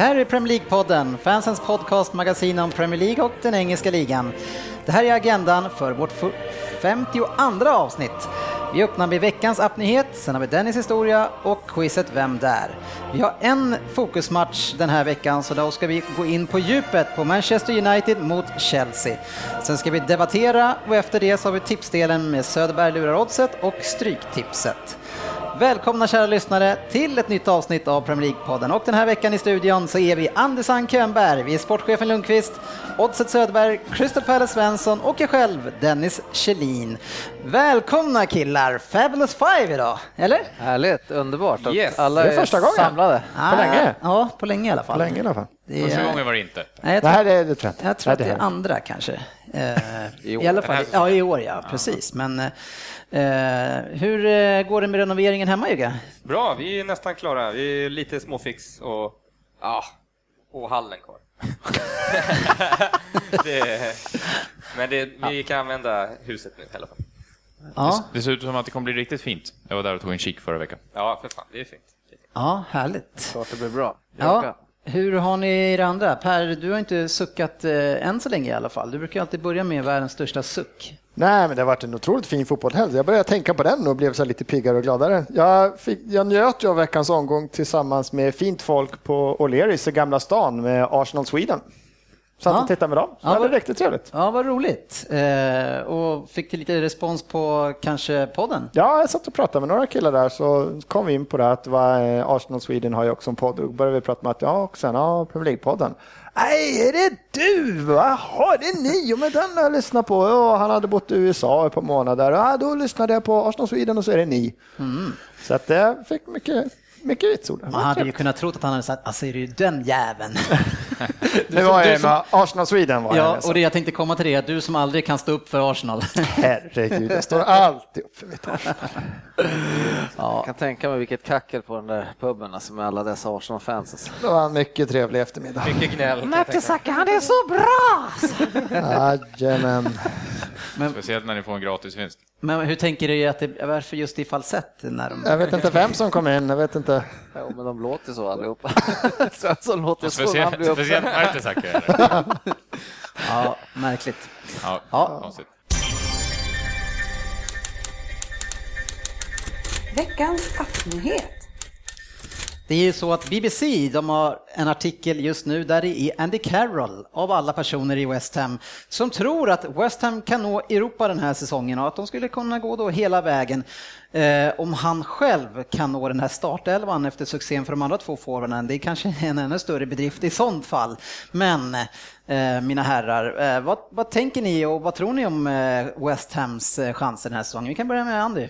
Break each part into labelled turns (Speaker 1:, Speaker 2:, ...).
Speaker 1: Här är Premier League-podden, fansens podcastmagasin om Premier League och den engelska ligan. Det här är agendan för vårt 52 avsnitt. Vi öppnar med veckans appnyhet, sen har vi Dennis historia och quizet Vem där? Vi har en fokusmatch den här veckan så då ska vi gå in på djupet på Manchester United mot Chelsea. Sen ska vi debattera och efter det så har vi tipsdelen med Söderberg lurar oddset och Stryktipset. Välkomna kära lyssnare till ett nytt avsnitt av Premier League-podden och den här veckan i studion så är vi Andersson Könberg, vi är sportchefen Lundqvist, Oddset Söderberg, Crystal Palace Svensson och jag själv Dennis Kjellin. Välkomna killar, Fabulous Five idag, eller?
Speaker 2: Härligt, underbart att
Speaker 3: Yes.
Speaker 2: alla
Speaker 4: Det är första gången.
Speaker 2: samlade.
Speaker 1: På
Speaker 4: länge?
Speaker 1: Ja, på länge i alla fall.
Speaker 4: På länge i alla fall.
Speaker 1: Det är-
Speaker 3: Första gången var det inte.
Speaker 1: Nej, jag tror,
Speaker 4: Nej, det, det tror jag
Speaker 1: jag tror att det är andra kanske. Eh,
Speaker 2: I år.
Speaker 1: I alla fall, ja i år ja, precis. Men eh, hur eh, går det med renoveringen hemma Jugge?
Speaker 3: Bra, vi är nästan klara. Vi är lite småfix och ja, och hallen kvar. det, men det, vi kan använda huset nu i alla fall.
Speaker 1: Ja,
Speaker 5: Det ser ut som att det kommer bli riktigt fint. Jag var där och tog en kik förra veckan.
Speaker 3: Ja, för fan, det är fint.
Speaker 1: ja härligt.
Speaker 2: Klart det blir bra.
Speaker 1: Ja, hur har ni det andra? Per, du har inte suckat eh, än så länge i alla fall. Du brukar alltid börja med världens största suck.
Speaker 4: Nej, men det har varit en otroligt fin fotbollshelg. Jag började tänka på den och blev så lite piggare och gladare. Jag, fick, jag njöt ju av veckans omgång tillsammans med fint folk på O'Learys i Gamla stan med Arsenal Sweden. Satt
Speaker 1: Ja.
Speaker 4: och tittade med dem. Så
Speaker 1: Ja,
Speaker 4: det var riktigt trevligt.
Speaker 1: Ja, vad roligt. Eh, och fick lite respons på kanske podden?
Speaker 4: Ja, jag satt och pratade med några killar där så kom vi in på det att det var, eh, Arsenal Sweden har ju också en podd då började vi prata med att ja, och sen ja, Premier League-podden. Nej, är det du? Jaha, det är ni? Jo, men den har jag lyssnat på. Ja, han hade bott i USA ett par månader. Ja, då lyssnade jag på Arsenal Sweden och så är det ni. Så att jag fick mycket, mycket vitsord.
Speaker 1: Man hade ju kunnat tro att han hade sagt, alltså är det ju den jäveln.
Speaker 4: Det var en med Arsenal Sweden var
Speaker 1: ja,
Speaker 4: jag.
Speaker 1: och det jag tänkte komma till det, är att du som aldrig kan stå upp för Arsenal.
Speaker 4: Herregud, jag står alltid upp för mitt Arsenal.
Speaker 2: Jag kan tänka mig vilket kackel på den där puben alltså, med alla dessa Arsenal-fans. Alltså.
Speaker 4: Det var en mycket trevlig eftermiddag.
Speaker 3: Mycket gnäll.
Speaker 2: Mertesacker, han är så bra!
Speaker 4: Jajamän.
Speaker 5: Speciellt när ni får en gratisvinst.
Speaker 1: Men hur tänker du att det, varför just i falsett? När de...
Speaker 4: Jag vet inte vem som kom in. Jag vet inte.
Speaker 2: Jo, men de låter så allihopa. Svensson låter så när han blir
Speaker 5: speciellt. Mertesacker.
Speaker 1: Ja, märkligt.
Speaker 5: Ja,
Speaker 1: Ja.
Speaker 5: konstigt.
Speaker 6: Veckans appnyhet.
Speaker 1: Det är ju så att BBC, de har en artikel just nu där det är Andy Carroll av alla personer i West Ham som tror att West Ham kan nå Europa den här säsongen och att de skulle kunna gå då hela vägen eh, om han själv kan nå den här startelvan efter succén för de andra två forwarderna. Det är kanske en ännu större bedrift i sånt fall. Men eh, mina herrar, eh, vad, vad tänker ni och vad tror ni om eh, West Hams eh, chanser den här säsongen? Vi kan börja med Andy.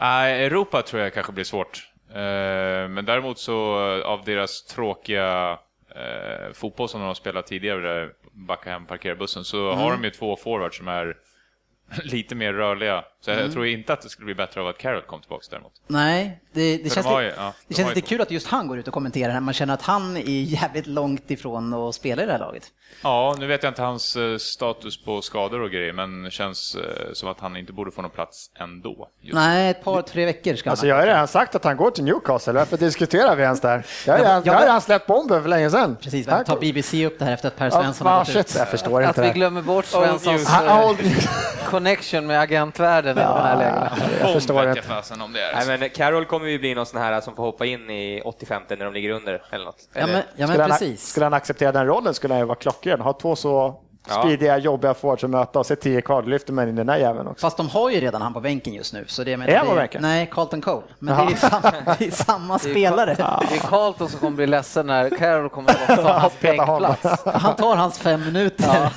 Speaker 5: Europa tror jag kanske blir svårt. Eh, Men däremot så av deras tråkiga eh, fotboll som de har spelat tidigare, där backa hem, parkera bussen, så har de ju två forwards som är lite mer rörliga. Så jag tror inte att det skulle bli bättre av att Carroll kom tillbaka däremot.
Speaker 1: Nej, det, det känns,
Speaker 5: de har ju- ja,
Speaker 1: det
Speaker 5: de
Speaker 1: känns
Speaker 5: har
Speaker 1: lite kul att just han går ut och kommenterar här. Man känner att han är jävligt långt ifrån att spela i det här laget.
Speaker 5: Ja, nu vet jag inte hans eh, status på skador och grejer, men det känns eh, som att han inte borde få någon plats ändå. Just
Speaker 1: Nej, ett par, tre veckor ska
Speaker 4: Alltså
Speaker 1: han
Speaker 4: jag har redan sagt att han går till Newcastle. Varför diskuterar vi ens där? Jag har redan,
Speaker 1: jag-
Speaker 4: jag har redan släppt bomben för länge sedan.
Speaker 1: Precis, men tar BBC upp det här efter att Per
Speaker 4: Ja,
Speaker 1: Svensson har
Speaker 4: ah,
Speaker 1: gått
Speaker 4: shit,
Speaker 1: ut.
Speaker 4: jag förstår
Speaker 2: Att
Speaker 4: inte
Speaker 2: vi
Speaker 4: det.
Speaker 2: glömmer bort Svenssons
Speaker 4: Han-
Speaker 2: eh,
Speaker 4: han-
Speaker 2: connection med agentvärlden i de här lägena.
Speaker 4: Jag förstår
Speaker 5: jag fasen om det är.
Speaker 3: Nej, men Carroll kommer ju bli någon sån här som får hoppa in i 85 när de ligger under eller något.
Speaker 1: Ja, men, ja,
Speaker 4: Skulle
Speaker 1: men
Speaker 4: han,
Speaker 1: precis.
Speaker 4: skulle han acceptera den rollen skulle han ju vara klockren. Ha två så
Speaker 3: Ja.
Speaker 4: speediga, jobbiga forwards att möta och se tio kvar, då lyfter man in den där jäveln också.
Speaker 1: Fast de har ju redan han på bänken just nu. Så det,
Speaker 4: Är han på bänken?
Speaker 1: Nej, Carlton Cole. Men det är samma, det är samma spelare.
Speaker 2: Det är Carlton som kommer bli ledsen när Carroll kommer att ta hans bänkplats.
Speaker 1: Han tar hans fem minuter.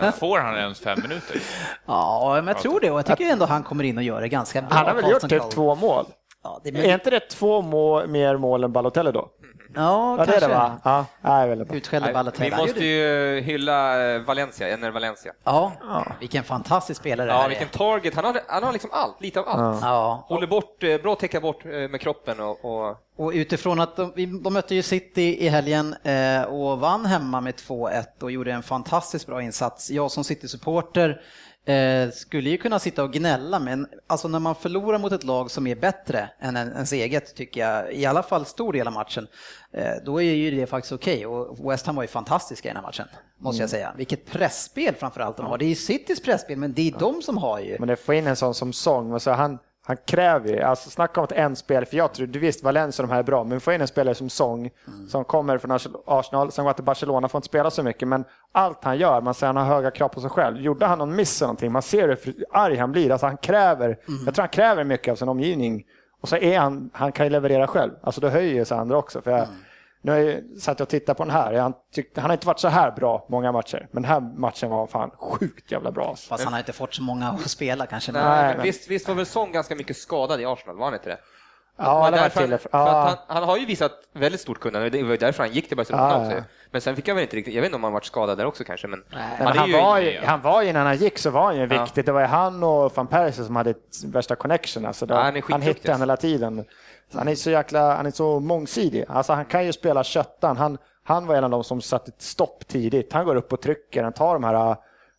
Speaker 1: Ja,
Speaker 5: Får han ens fem minuter?
Speaker 1: men jag tror det. Och jag tycker ändå han kommer in och gör det ganska bra.
Speaker 4: Han har väl gjort
Speaker 1: Carlton
Speaker 4: typ
Speaker 1: Cole.
Speaker 4: två mål?
Speaker 1: Ja, det
Speaker 4: Är inte det två må, mer mål än Balotelli då?
Speaker 1: Ja,
Speaker 4: Ja, det är det va? Ja, nej, väldigt bra.
Speaker 3: Vi måste ju hylla eh, Valencia, Ener Valencia.
Speaker 1: Ja, vilken fantastisk spelare det
Speaker 3: Ja,
Speaker 1: här
Speaker 3: vilken
Speaker 1: är.
Speaker 3: target. Han har, han har liksom allt, lite av allt.
Speaker 1: Ja,
Speaker 3: Håller bort, eh, bra att täcka bort eh, med kroppen och, och
Speaker 1: och utifrån att de, vi- de mötte ju City i helgen eh, och vann hemma med 2-1 och gjorde en fantastiskt bra insats. Jag som City-supporter eh, skulle ju kunna sitta och gnälla men alltså när man förlorar mot ett lag som är bättre än en- ens eget tycker jag, i alla fall stor del av matchen, eh, då är ju det faktiskt okej och West Ham var ju fantastiska i den här matchen, måste jag säga. Vilket pressspel framförallt de har. Det är ju Citys pressspel men det är de som har ju
Speaker 4: Men det får in en sån som sång, och så han, han kräver ju, alltså snacka om att en spel, för jag tror, du visst Valencia de här är bra, men få in en spelare som sång, som kommer från Arsenal, som går till Barcelona, får inte spela så mycket, men allt han gör, man ser han har höga krav på sig själv. Gjorde han någon miss eller någonting, man ser hur arg han blir, alltså han kräver, jag tror han kräver mycket av sin omgivning. Och så är han, han kan ju leverera själv, alltså då höjer sig andra också. För jag, Nu har jag satt och tittat på den här, han, tyckte, han har inte varit så här bra många matcher, men den här matchen var fan sjukt jävla bra. alltså.
Speaker 1: Fast han har inte fått så många att spela kanske.
Speaker 3: Nej, men
Speaker 4: men-
Speaker 3: visst, visst var väl Son ganska mycket skadad i Arsenal, var han inte det?
Speaker 4: Ja, det var
Speaker 3: därför
Speaker 4: till.
Speaker 3: han,
Speaker 4: Ja.
Speaker 3: han, han har ju visat väldigt stort kunnande, det var ju därför han gick till Barcelona
Speaker 4: Ja, ja.
Speaker 3: också. Men sen fick jag väl inte riktigt, jag vet inte om han varit skadad där också kanske, men...
Speaker 4: Nej,
Speaker 3: Ja,
Speaker 4: men han,
Speaker 3: ju-
Speaker 4: var ju, han var ju, när han gick så var han ju
Speaker 3: Ja.
Speaker 4: viktigt. Det var ju han och van Persie som hade ett värsta connection. Alltså då,
Speaker 3: Ja, han
Speaker 4: han hittade han hela tiden. Så han är så jäkla, han är så mångsidig. Alltså han kan ju spela köttan. Han, han var en av de som satte ett stopp tidigt. Han går upp och trycker, han tar de här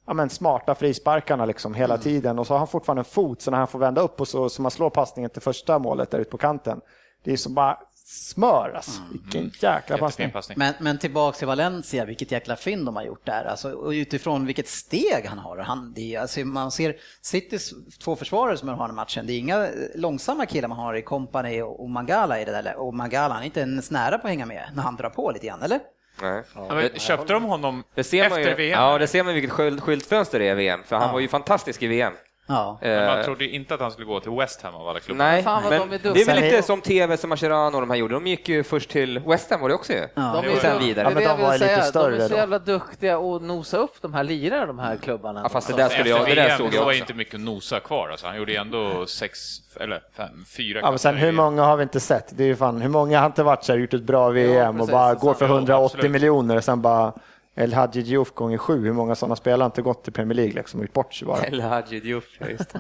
Speaker 4: ja, men smarta frisparkarna liksom hela
Speaker 3: Mm.
Speaker 4: tiden och så har han fortfarande en fot så när han får vända upp och så, så man slår passningen till första målet där ute på kanten. Det är som bara smör alltså.
Speaker 3: Mm.
Speaker 4: Vilken jäkla passning.
Speaker 5: Passning.
Speaker 1: Men, men tillbaks till Valencia, vilket jäkla fynd de har gjort där. Alltså, och utifrån vilket steg han har. Han, det är, alltså, man ser Citys två försvarare som har den här matchen. Det är inga långsamma killar man har i Company och Mangala i det där. Och Mangala, han är inte ens nära på att hänga med när han drar på lite grann, eller?
Speaker 3: Nej.
Speaker 5: Ja, men, köpte de honom
Speaker 3: Det ser man
Speaker 5: efter
Speaker 3: ju,
Speaker 5: VM?
Speaker 3: Ja, det ser man vilket skylt, skyltfönster det är i VM, för han
Speaker 1: Ja.
Speaker 3: var ju fantastisk i VM.
Speaker 1: Ja.
Speaker 5: Men man
Speaker 3: Eh,
Speaker 5: trodde inte att han skulle gå till West Ham av alla klubbar.
Speaker 3: Nej,
Speaker 7: Fan vad
Speaker 3: men
Speaker 7: de är
Speaker 3: det är väl lite som TV som Mascherano och de här gjorde. De gick ju först till West Ham var det också ju.
Speaker 1: Ja.
Speaker 7: De är,
Speaker 3: sen vidare.
Speaker 4: Ja, men de var lite
Speaker 7: säga. De
Speaker 4: större
Speaker 7: är så
Speaker 4: då.
Speaker 7: jävla duktiga att nosa upp de här lirarna, de här klubbarna.
Speaker 3: Ja, fast det
Speaker 7: Alltså,
Speaker 3: där skulle jag, det där såg
Speaker 5: så
Speaker 3: jag
Speaker 5: var inte mycket att nosa kvar. Alltså, han gjorde ändå sex, eller fem, fyra
Speaker 4: Ja, men sen hur många har vi inte sett? Det är ju fan, hur många har inte varit så här, gjort ett bra VM och
Speaker 7: precis,
Speaker 4: bara
Speaker 7: det är
Speaker 4: går för
Speaker 7: sant.
Speaker 4: 180
Speaker 5: absolut.
Speaker 4: miljoner och sen bara El Hadji Diouf gånger sju. Hur många sådana spelare har inte gått till Premier League liksom och gjort bort sig bara?
Speaker 3: El Hadji Diouf, ja, just det.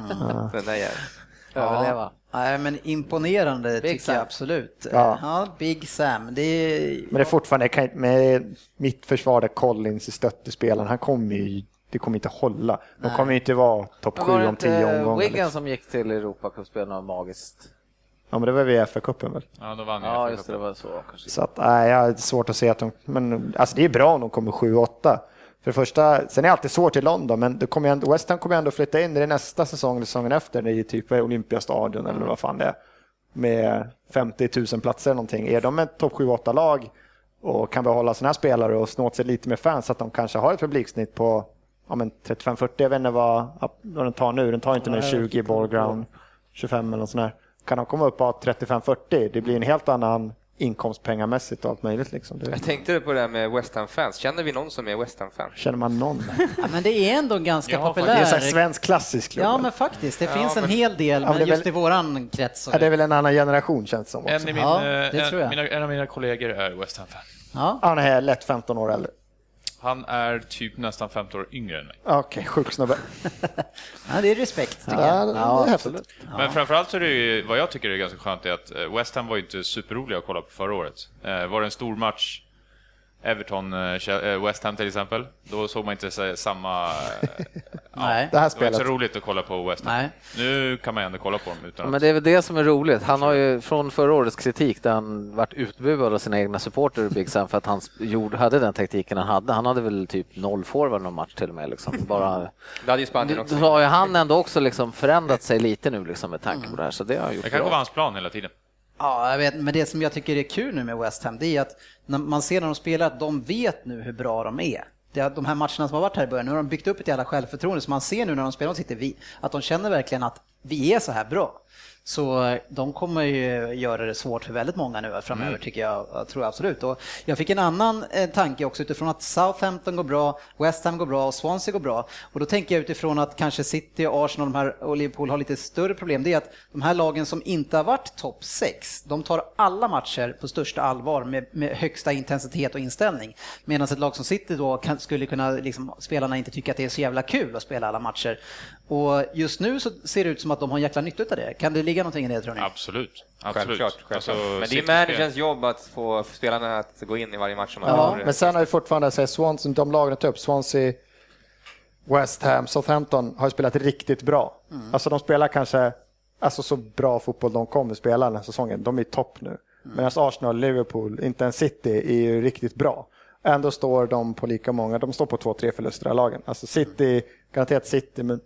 Speaker 3: Den där jäveln.
Speaker 7: överleva.
Speaker 1: Nej, men imponerande
Speaker 7: Big
Speaker 1: tycker
Speaker 7: Sam.
Speaker 1: jag absolut.
Speaker 4: Ja.
Speaker 1: Ja, Big Sam. Det är...
Speaker 4: Men det är fortfarande, inte- med mitt försvar där Collins i stöttespelaren, han kommer ju, det kommer inte hålla. De kommer ju inte vara topp sju
Speaker 7: var det
Speaker 4: om tio
Speaker 7: inte
Speaker 4: omgångar.
Speaker 7: Wigan
Speaker 4: Liksom.
Speaker 7: som gick till Europacupspelen och magiskt?
Speaker 4: Ja men det var vi i FA-cupen väl?
Speaker 5: Ja, då vann
Speaker 7: Ja, just det, det var så kanske.
Speaker 4: Så att, nej, jag har svårt att se att de, men alltså det är bra om de kommer 7-8. För det första, sen är det alltid svårt i London, men kommer ändå, West Ham kommer ändå flytta in, det är nästa säsong, säsongen efter, det är typ Olympiastadion eller vad fan det är. Med 50 000 platser eller någonting. Är de ett topp 7-8 lag och kan behålla sina här spelare och snå åt sig lite mer fans, så att de kanske har ett publiksnitt på ja, men 35-40, jag vet inte vad, vad den tar nu, den tar inte nu 20 i ballground, 25 eller något sånt där. Kan de komma upp på 35-40, det blir en helt annan inkomstpengamässigt och allt möjligt. Liksom. Det,
Speaker 3: Jag tänkte på det där med West Ham-fans. Känner vi någon som är West Ham-fan?
Speaker 4: känner man någon?
Speaker 1: Ja, men det är ändå ganska
Speaker 5: Ja,
Speaker 4: Det är
Speaker 1: populär.
Speaker 4: en här svensk klassisk klubb.
Speaker 1: Ja, men faktiskt. Det
Speaker 3: Ja,
Speaker 1: finns en
Speaker 3: men-
Speaker 1: hel del,
Speaker 4: men
Speaker 1: men just
Speaker 4: väl-
Speaker 1: i våran krets.
Speaker 4: ja, det är väl en annan generation känns som också.
Speaker 5: En, min,
Speaker 1: Ja,
Speaker 5: eh,
Speaker 1: det tror jag.
Speaker 5: en, mina, en av mina kollegor är West Ham-fan.
Speaker 1: Ja.
Speaker 4: Han är lätt 15 år äldre.
Speaker 5: Han är typ nästan 15 år yngre än mig.
Speaker 4: Okej, sjuk snubbe.
Speaker 1: ja, det är respekt tycker
Speaker 4: Ja,
Speaker 1: jag.
Speaker 4: det är häftigt.
Speaker 5: Men framförallt så är det ju, vad jag tycker är ganska skönt är att eh, West Ham var ju inte superroliga att kolla på förra året. Eh, Var det en stor match, Everton, eh, eh, West Ham till exempel, då såg man inte samma... eh,
Speaker 1: Nej.
Speaker 4: Det här
Speaker 5: Det var inte så
Speaker 4: spelet.
Speaker 5: roligt att kolla på West Ham.
Speaker 1: Nej.
Speaker 5: Nu kan man ändå kolla på dem utan
Speaker 7: Ja, men det är väl det som är roligt. Han har ju från förra årets kritik där han vart utbuad av sina egna supporter Big Sam för att han hade den taktiken han hade. Han hade väl typ noll forward någon match till och med. Liksom. Bara,
Speaker 3: Det hade ju Spanien
Speaker 7: då
Speaker 3: också.
Speaker 7: har ju han ändå också liksom förändrat sig lite nu liksom, med tanke på det här. Så det har han gjort
Speaker 5: Det kanske var hans plan hela tiden.
Speaker 1: Ja, jag vet, men det som jag tycker är kul nu med West Ham, det är att när man ser när de spelar att de vet nu hur bra de är. Det är, de här matcherna som har varit här i början, nu har de byggt upp ett jävla självförtroende, så man ser nu när de spelar, de sitter vi, att de känner verkligen att vi är så här bra. Så de kommer ju göra det svårt för väldigt många nu framöver
Speaker 5: Mm.
Speaker 1: tycker jag, jag tror jag absolut. Och jag fick en annan eh, tanke också utifrån att Southampton går bra, West Ham går bra och Swansea går bra. Och då tänker jag utifrån att kanske City, Arsenal de här, och Liverpool har lite större problem. Det är att de här lagen som inte har varit topp 6, de tar alla matcher på största allvar med, med högsta intensitet och inställning. Medan ett lag som City då kan, skulle kunna, liksom, spelarna inte tycka att det är så jävla kul att spela alla matcher. Och just nu så ser det ut som att de har en jäkla nytta av det. Kan det ligga någonting i det tror ni?
Speaker 5: Absolut. Absolut.
Speaker 3: Självklart, självklart.
Speaker 5: Alltså,
Speaker 3: Men det är managerns jobb att få spelarna att gå in i varje match som
Speaker 1: Ja,
Speaker 3: gör.
Speaker 4: Men sen har vi fortfarande, säger Swansea, de lagen upp, Swansea, West Ham, Southampton har ju spelat riktigt bra. Alltså de spelar kanske, alltså så bra fotboll de kommer spela den här säsongen. De är i topp nu. Medan Arsenal, Liverpool, inte ens City är ju riktigt bra. Ändå står de på lika många, de står på två, tre förluster i lagen. Alltså City, garanterat City, men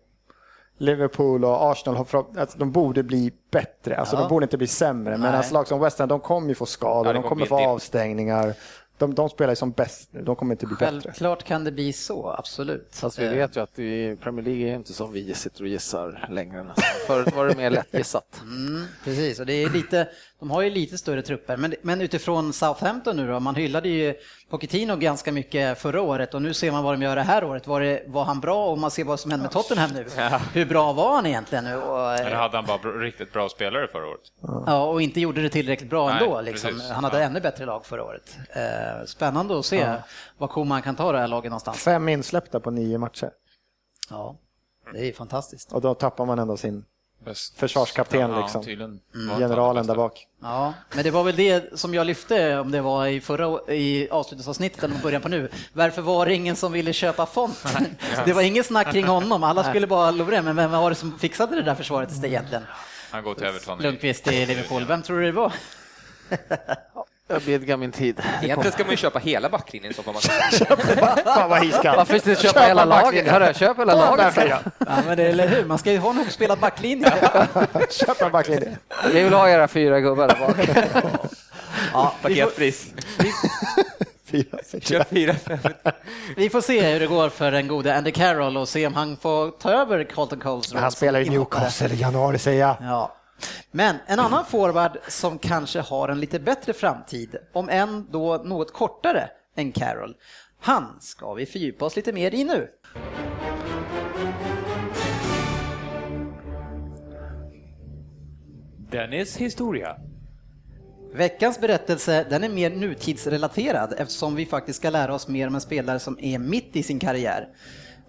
Speaker 4: Liverpool och Arsenal har, alltså de borde bli bättre, alltså
Speaker 1: Ja.
Speaker 4: de borde inte bli sämre.
Speaker 1: Nej.
Speaker 4: Men lag som West Ham, de kommer ju få skador,
Speaker 3: Ja, det
Speaker 4: de
Speaker 3: kommer
Speaker 4: få
Speaker 3: dipp.
Speaker 4: avstängningar. De, de spelar ju som bäst de kommer inte bli bättre.
Speaker 1: Självklart kan det bli så, absolut.
Speaker 7: Fast vi
Speaker 1: Eh,
Speaker 7: vet ju att i Premier League är inte som vi sitter och gissar längre. Förut var det mer lättgissat.
Speaker 1: Mm, precis, och det är lite, de har ju lite större trupper. Men, men utifrån Southampton nu då, man hyllade ju Pochettino ganska mycket förra året och nu ser man vad de gör det här året. Var, det, var han bra och man ser vad som hände med Tottenham nu. Hur bra var han egentligen nu? Och,
Speaker 5: Eller hade han bara riktigt bra spelare förra året?
Speaker 1: ja, och inte gjorde det tillräckligt bra
Speaker 5: Nej,
Speaker 1: ändå. Liksom. Han hade
Speaker 5: Ja.
Speaker 1: ännu bättre lag förra året. Spännande att se var Koman kan ta det här laget någonstans.
Speaker 4: Fem insläppta på nio matcher.
Speaker 1: Ja, det är fantastiskt.
Speaker 4: Och då tappar man ändå sin
Speaker 5: Bäst.
Speaker 4: Försvarskapten,
Speaker 5: Ja,
Speaker 4: liksom.
Speaker 1: Mm.
Speaker 4: generalen där bak.
Speaker 1: Ja, men det var väl det som jag lyfte, om det var i förra i avslutningsavsnittet eller början på nu. Varför var det ingen som ville köpa Font? Det var ingen snack kring honom, alla skulle bara lura men vem var det som fixade det där försvaret egentligen?
Speaker 5: Han går till Everton.
Speaker 1: Lundqvist i Liverpool, vem tror du det var?
Speaker 7: Jag bidgar min tid.
Speaker 3: Egentligen ska man ju köpa hela backlinjen så får man
Speaker 4: Fan vad iskallt.
Speaker 7: Varför inte köpa hela laget? Hörru, köp hela laget.
Speaker 1: Ja, men det, eller hur, man ska ju ha en hopspelad backlinje.
Speaker 4: Köp en backlinje.
Speaker 7: Vi vill ha era fyra gubbar där bak.
Speaker 1: Ja, vi,
Speaker 3: paketpris.
Speaker 4: Fyra,
Speaker 3: fyra,
Speaker 1: vi får se hur det går för den gode Andy Carroll och se om han får ta över Carlton Coles roll
Speaker 4: Han
Speaker 1: som
Speaker 4: spelar i. Newcastle i januari säger jag.
Speaker 1: Ja. Men en annan forward som kanske har en lite bättre framtid, om än då något kortare än Carroll, han ska vi fördjupa oss lite mer i nu.
Speaker 8: Dennis historia.
Speaker 1: Veckans berättelse den är mer nutidsrelaterad eftersom vi faktiskt ska lära oss mer om en spelare som är mitt i sin karriär.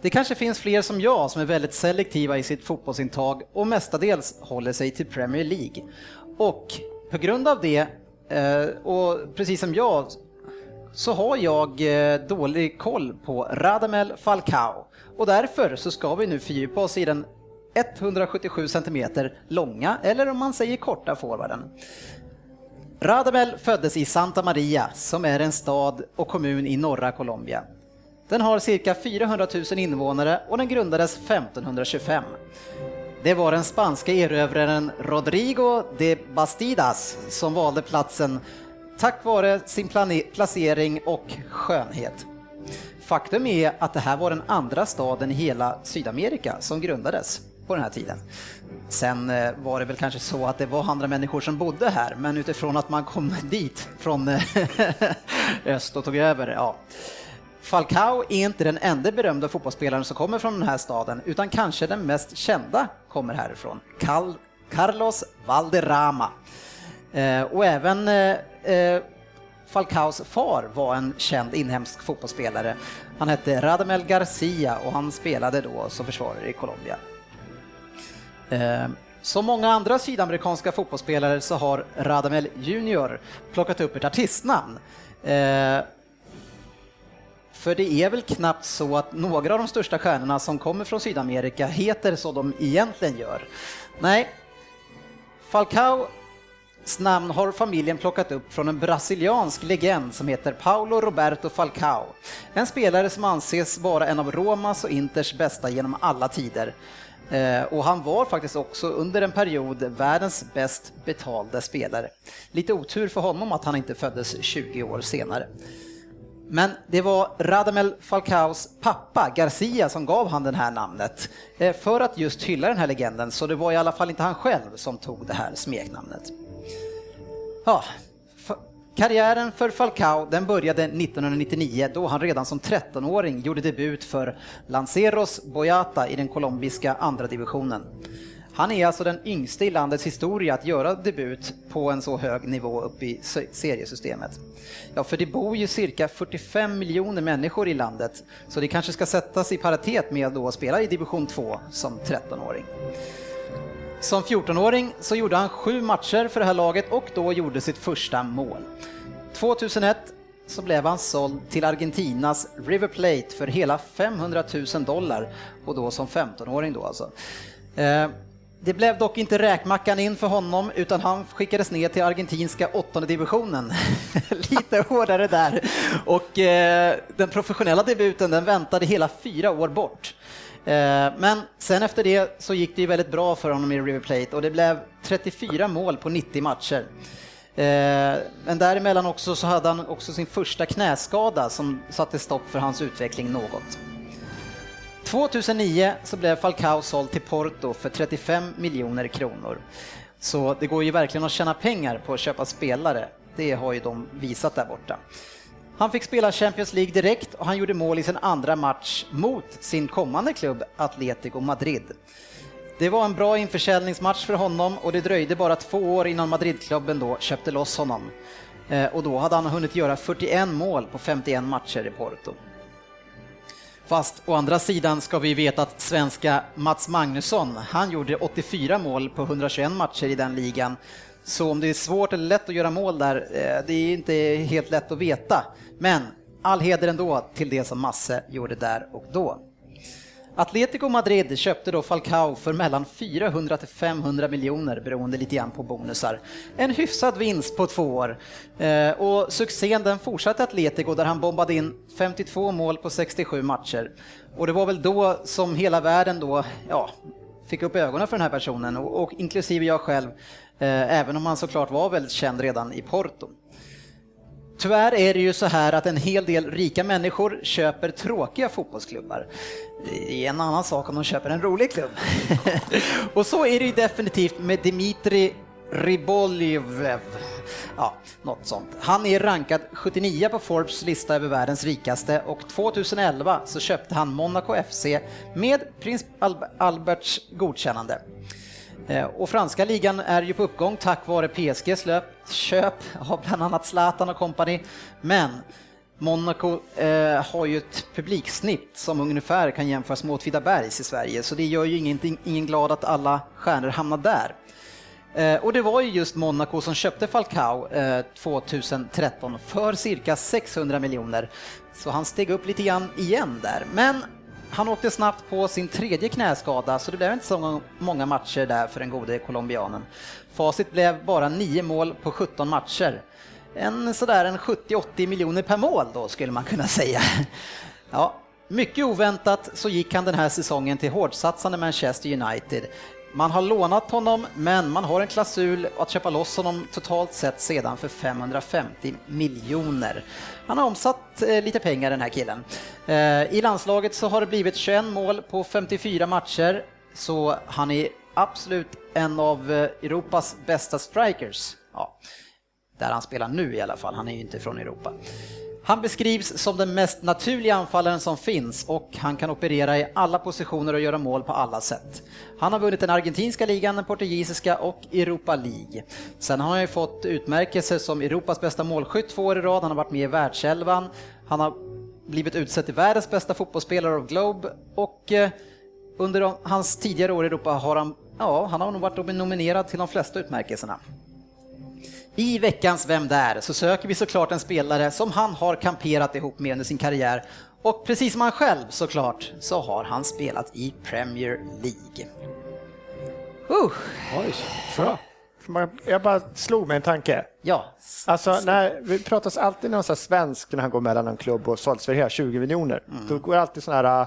Speaker 1: Det kanske finns fler som jag som är väldigt selektiva i sitt fotbollsintag och mestadels håller sig till Premier League. Och på grund av det, eh, och precis som jag, så har jag eh, dålig koll på Radamel Falcao. Och därför så ska vi nu fördjupa oss i den 177 cm långa, eller om man säger korta forwarden. Radamel föddes i Santa Maria, som är en stad och kommun i norra Colombia. Den har cirka 400 000 invånare och den grundades 1525. Det var den spanska erövraren Rodrigo de Bastidas som valde platsen tack vare sin placering och skönhet. Faktum är att det här var den andra staden i hela Sydamerika som grundades på den här tiden. Sen eh, var det väl kanske så att det var andra människor som bodde här, men utifrån att man kom dit från eh, öst och tog över, ja. Falcao är inte den enda berömda fotbollsspelaren som kommer från den här staden, utan kanske den mest kända kommer härifrån. Cal- Carlos Valderrama. Eh, och även eh, eh, Falcaos far var en känd inhemsk fotbollsspelare. Han hette Radamel Garcia och han spelade då som försvarare i Colombia. Eh, Som många andra sydamerikanska fotbollsspelare så har Radamel Junior plockat upp ett artistnamn. Eh, för det är väl knappt så att några av de största stjärnorna som kommer från Sydamerika heter så de egentligen gör. Nej, Falcao namn har familjen plockat upp från en brasiliansk legend som heter Paulo Roberto Falcao. En spelare som anses vara en av Romas och Inters bästa genom alla tider. Eh, och han var faktiskt också under en period världens bäst betalda spelare. Lite otur för honom att han inte föddes 20 år senare. Men det var Radamel Falcaos pappa Garcia som gav han det här namnet eh, för att just hylla den här legenden, så det var i alla fall inte han själv som tog det här smeknamnet. Ja, Karriären för Falcao den började 1999 då han redan som 13-åring gjorde debut för Lanceros Boyata i den colombiska andra divisionen. Han är alltså den yngste i landets historia att göra debut på en så hög nivå upp i seriesystemet. Ja, för det bor ju cirka 45 miljoner människor i landet, så det kanske ska sättas i paritet med att spela i division 2 som 13-åring. Som 14-åring så gjorde han sju matcher för det här laget och då gjorde sitt första mål. 2001 så blev han såld till Argentinas River Plate för hela 500 000 dollar och då som 15-åring då alltså. Eh, det blev dock inte räkmackan in för honom utan han skickades ner till argentinska åttonde divisionen. Lite hårdare där. Och eh, den professionella debuten den väntade hela fyra år bort. Eh, men sen efter det så gick det ju väldigt bra för honom i River Plate och det blev 34 mål på 90 matcher. Eh, men däremellan också så hade han också sin första knäskada som satte stopp för hans utveckling något. 2009 så blev Falcao såld till Porto för 35 miljoner kronor. Så det går ju verkligen att tjäna pengar på att köpa spelare. Det har ju de visat där borta. Han fick spela Champions League direkt och han gjorde mål i sin andra match mot sin kommande klubb Atletico Madrid. Det var en bra införsäljningsmatch för honom och det dröjde bara två år innan Madridklubben då köpte loss honom. Eh, och då hade han hunnit göra 41 mål på 51 matcher i Porto. Fast å andra sidan ska vi veta att svenska Mats Magnusson, han gjorde 84 mål på 121 matcher i den ligan. Så om det är svårt eller lätt att göra mål där, eh, det är inte helt lätt att veta. Men all heder ändå till det som Masse gjorde där och då. Atletico Madrid köpte då Falcao för mellan 400 till 500 miljoner beroende lite grann på bonusar. En hyfsad vinst på två år. Eh, och succén den fortsatte Atletico där han bombade in 52 mål på 67 matcher. Och det var väl då som hela världen då, ja, fick upp ögonen för den här personen och, och inklusive jag själv, eh, även om han såklart var väldigt känd redan i Porto. Tyvärr är det ju så här att en hel del rika människor köper tråkiga fotbollsklubbar. Det är en annan sak om de köper en rolig klubb. och så är det ju definitivt med Dimitri Riboljev. Ja, något sånt. Han är rankad 79 på Forbes lista över världens rikaste och 2011 så köpte han Monaco FC med prins Alberts godkännande. Eh, och franska ligan är ju på uppgång tack vare PSGs köp av bland annat Zlatan och kompani. Men Monaco eh, har ju ett publiksnitt som ungefär kan jämföras med Åtvidabergs i Sverige, så det gör ju ingenting, ingen glad att alla stjärnor hamnar där. Eh, och det var ju just Monaco som köpte Falcao eh, 2013 för cirka 600 miljoner, så han steg upp lite grann igen där. Men han åkte snabbt på sin tredje knäskada, så det blev inte så många matcher där för den gode colombianen. Facit blev bara 9 mål på 17 matcher. En sådär en 70-80 miljoner per mål då, skulle man kunna säga. Ja, mycket oväntat så gick han den här säsongen till hårdsatsande Manchester United. Man har lånat honom, men man har en klausul att köpa loss honom totalt sett sedan för 550 miljoner. Han har omsatt eh, lite pengar den här killen. Eh, I landslaget så har det blivit 21 mål på 54 matcher, så han är absolut en av eh, Europas bästa strikers. Ja, där han spelar nu i alla fall, han är ju inte från Europa. Han beskrivs som den mest naturliga anfallaren som finns och han kan operera i alla positioner och göra mål på alla sätt. Han har vunnit den argentinska ligan, den portugisiska och Europa League. Sen har han ju fått utmärkelser som Europas bästa målskytt två år i rad, han har varit med i världselvan, han har blivit utsedd till världens bästa fotbollsspelare av Globe och eh, under hans tidigare år i Europa har han, ja, han har nog varit nominerad till de flesta utmärkelserna. I veckans Vem där? så söker vi såklart en spelare som han har kamperat ihop med under sin karriär och precis som han själv såklart så har han spelat i Premier League.
Speaker 4: Uh. Oj, bra. Jag bara slog mig en tanke.
Speaker 1: Ja.
Speaker 4: Alltså, när, vi pratas alltid någon svensk när han går mellan en klubb och för 20 miljoner. Mm. Då går alltid sådana här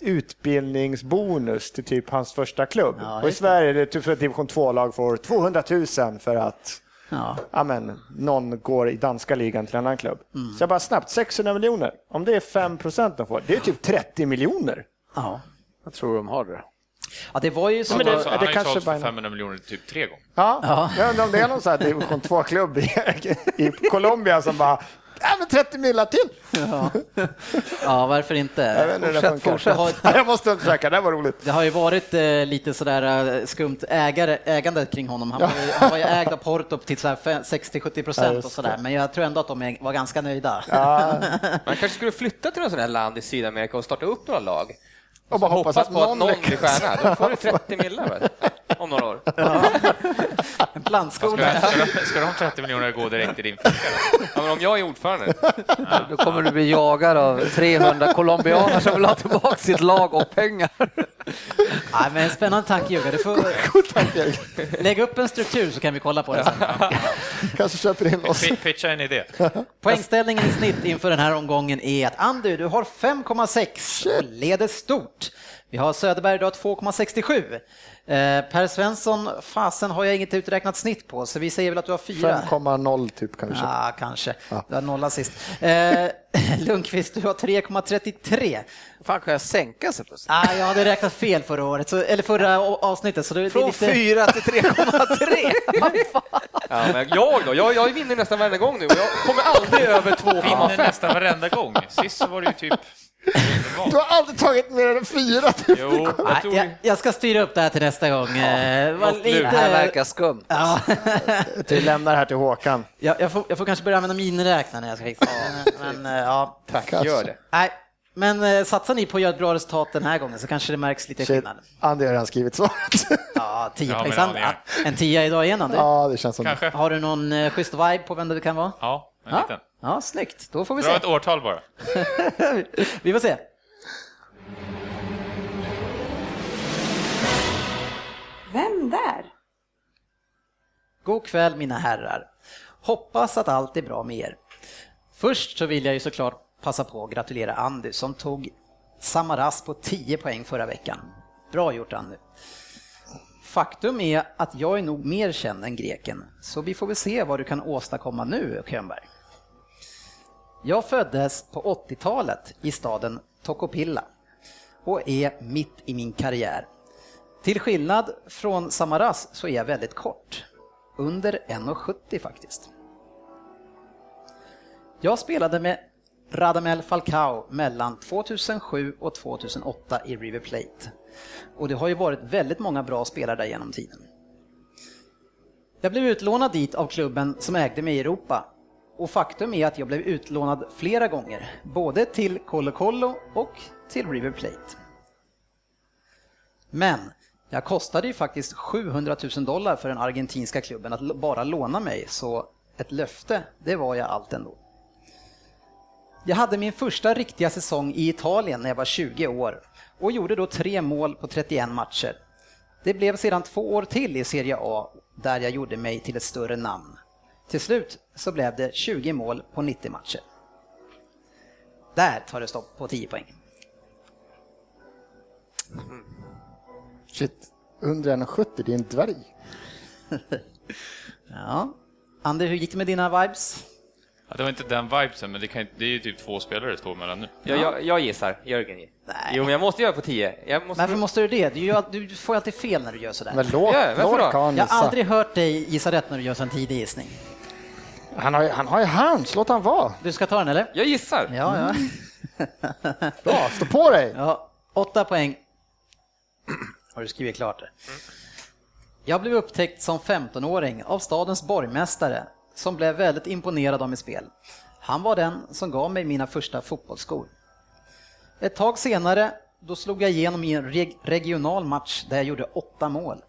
Speaker 4: utbildningsbonus till typ hans första klubb. Ja, och i Sverige är det typ för ett division 2-lag får 200 000 för att
Speaker 1: Ja.
Speaker 4: ja, men, någon går i danska ligan till en annan klubb. Så jag bara snabbt, 600 miljoner. Om det är 5 procent de får, det är typ 30 miljoner.
Speaker 1: Ja.
Speaker 7: Jag tror de har det.
Speaker 1: ja, det var ju så.
Speaker 4: men
Speaker 5: Han
Speaker 4: det-
Speaker 5: har-
Speaker 4: det
Speaker 5: han har ju
Speaker 4: kanske
Speaker 5: för
Speaker 4: bara-
Speaker 5: 500 miljoner typ tre gånger.
Speaker 4: Ja, jag undrar om det är någon sån här division 2-klubb i, i Colombia som bara, ja men 30 millar till.
Speaker 1: Ja, varför inte?
Speaker 4: Jag vet inte funkar.
Speaker 1: Det har,
Speaker 4: Jag måste undersöka, det var roligt.
Speaker 1: det har ju varit eh, lite sådär eh, skumt ägare, ägande kring honom. Han var ju, han var ju ägd av Porto till så här fe- 60-70
Speaker 4: Ja,
Speaker 1: procent och sådär. Men jag tror ändå att de var ganska nöjda.
Speaker 4: Ja,
Speaker 3: Man kanske skulle flytta till något sånt här land i Sydamerika och starta upp några lag.
Speaker 4: och bara hoppas, att
Speaker 3: på att någon
Speaker 4: lyckas.
Speaker 3: blir stjärna. Då får du 30 millar? Om några år.
Speaker 1: En plantskola.
Speaker 5: Ska, ska, de, ska de 30 miljoner gå direkt i din ficka?
Speaker 3: Ja, men om jag är ordförande.
Speaker 7: Då kommer du bli jagad av 300 colombianer som vill ha tillbaka sitt lag och pengar.
Speaker 1: Nej, men en spännande tanke Jugga. Du får lägga upp en struktur så kan vi kolla på det sen.
Speaker 4: Kanske köper in oss.
Speaker 5: Pi- Pitcha en idé.
Speaker 1: Poängställningen i snitt inför den här omgången är att Andy, du har 5,6 och leder stort. Vi har Söderberg, du har 2,67. Eh, per Svensson, fasen har jag inget uträknat snitt på, så vi säger väl att du har 4.
Speaker 4: 5,0 typ kanske.
Speaker 1: Ja, kanske. Du har nolla sist. Eh, Lundqvist, du har 3,33.
Speaker 7: fan kan jag sänka sig plötsligt?
Speaker 1: Ah, jag hade räknat fel förra året, så, eller förra avsnittet. Så det, det är
Speaker 7: Från
Speaker 1: lite...
Speaker 7: 4 till 3,3.
Speaker 3: Ja, men jag då? Jag, jag vinner nästan varenda gång nu och jag kommer aldrig över
Speaker 5: Vinner
Speaker 3: 2,5.
Speaker 5: nästan varenda gång. Sist så var det ju typ...
Speaker 4: Du har aldrig tagit mer än fyra.
Speaker 5: Jo, jag tog...
Speaker 1: jag, jag ska styra upp det här till nästa gång. Eh,
Speaker 3: något nu.
Speaker 1: lite...
Speaker 7: Det här verkar skumt.
Speaker 1: Ja.
Speaker 4: Vi lämnar det här till Håkan.
Speaker 1: Jag, jag, får, jag får kanske börja använda miniräknare när jag ska fixa det. Men, eh, ja.
Speaker 3: Tack,
Speaker 4: Kanske.
Speaker 3: gör det.
Speaker 1: Nej, men eh, satsar ni på att göra ett bra resultat den här gången så kanske det märks lite
Speaker 4: Shit,
Speaker 1: skillnad.
Speaker 4: Andy har redan skrivit svaret.
Speaker 1: Ja, 10
Speaker 5: Ja, men.
Speaker 1: En tia idag igen, Andy.
Speaker 4: Ja, det känns som.
Speaker 5: Kanske.
Speaker 1: Har du någon eh, schysst vibe på vem det kan vara?
Speaker 5: Ja, en
Speaker 1: Ja,
Speaker 5: liten.
Speaker 1: Ja snyggt. Då får vi
Speaker 5: Dra
Speaker 1: se.
Speaker 5: ett årtal bara.
Speaker 1: vi får se.
Speaker 6: Vem där?
Speaker 1: God kväll mina herrar. Hoppas att allt är bra med er. Först så vill jag ju såklart passa på att gratulera Andy som tog Samaras på 10 poäng förra veckan. Bra gjort Andy. Faktum är att jag är nog mer känd än greken, så vi får väl se vad du kan åstadkomma nu, Könberg. Jag föddes på 80-talet i staden Tokopilla och är mitt i min karriär. Till skillnad från Samaras så är jag väldigt kort. Under 1,70 faktiskt. Jag spelade med Radamel Falcao mellan 2007 och 2008 i River Plate. Och det har ju varit väldigt många bra spelare där genom tiden. Jag blev utlånad dit av klubben som ägde mig i Europa. Och faktum är att jag blev utlånad flera gånger, både till Colo Colo och till River Plate. Men jag kostade ju faktiskt 700 000 dollar för den argentinska klubben att bara låna mig, så ett löfte, det var jag allt ändå. Jag hade min första riktiga säsong i Italien när jag var 20 år och gjorde då tre mål på 31 matcher. Det blev sedan två år till i Serie A där jag gjorde mig till ett större namn. Till slut så blev det 20 mål på 90 matcher. Där tar det stopp på 10 poäng.
Speaker 4: Shit, under 1,70, det är en dvärg.
Speaker 1: Ja. Ander, hur gick det med dina vibes?
Speaker 5: Ja, det var inte den vibesen, men det, kan, det är ju typ två spelare det står mellan nu.
Speaker 3: Jag, jag, jag gissar, Jörgen.
Speaker 1: Nej.
Speaker 3: Jo, men jag måste göra på 10. Jag måste...
Speaker 1: Varför måste du det? Du, gör, du får alltid fel när du gör sådär.
Speaker 4: Men låt,
Speaker 3: Ja, varför
Speaker 4: låt
Speaker 1: Jag har aldrig hört dig gissa rätt när du gör sån tidig gissning.
Speaker 4: Han har, han har ju hands, låt han vara.
Speaker 1: Du ska ta den eller?
Speaker 3: Jag gissar.
Speaker 1: Ja, ja.
Speaker 4: Bra, stå på dig.
Speaker 1: ja åtta poäng. Har du skrivit klart det? Jag blev upptäckt som 15-åring av stadens borgmästare som blev väldigt imponerad av mitt spel. Han var den som gav mig mina första fotbollsskor. Ett tag senare, då slog jag igenom i en reg- regional match där jag gjorde åtta mål.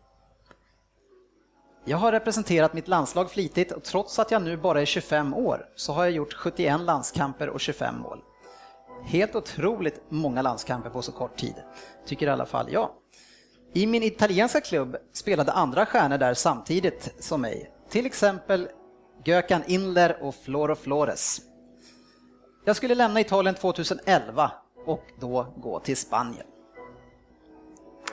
Speaker 1: Jag har representerat mitt landslag flitigt och trots att jag nu bara är 25 år så har jag gjort 71 landskamper och 25 mål. Helt otroligt många landskamper på så kort tid, tycker i alla fall jag. I min italienska klubb spelade andra stjärnor där samtidigt som mig, till exempel Gökan Inler och Floro Flores. Jag skulle lämna Italien 2011 och då gå till Spanien.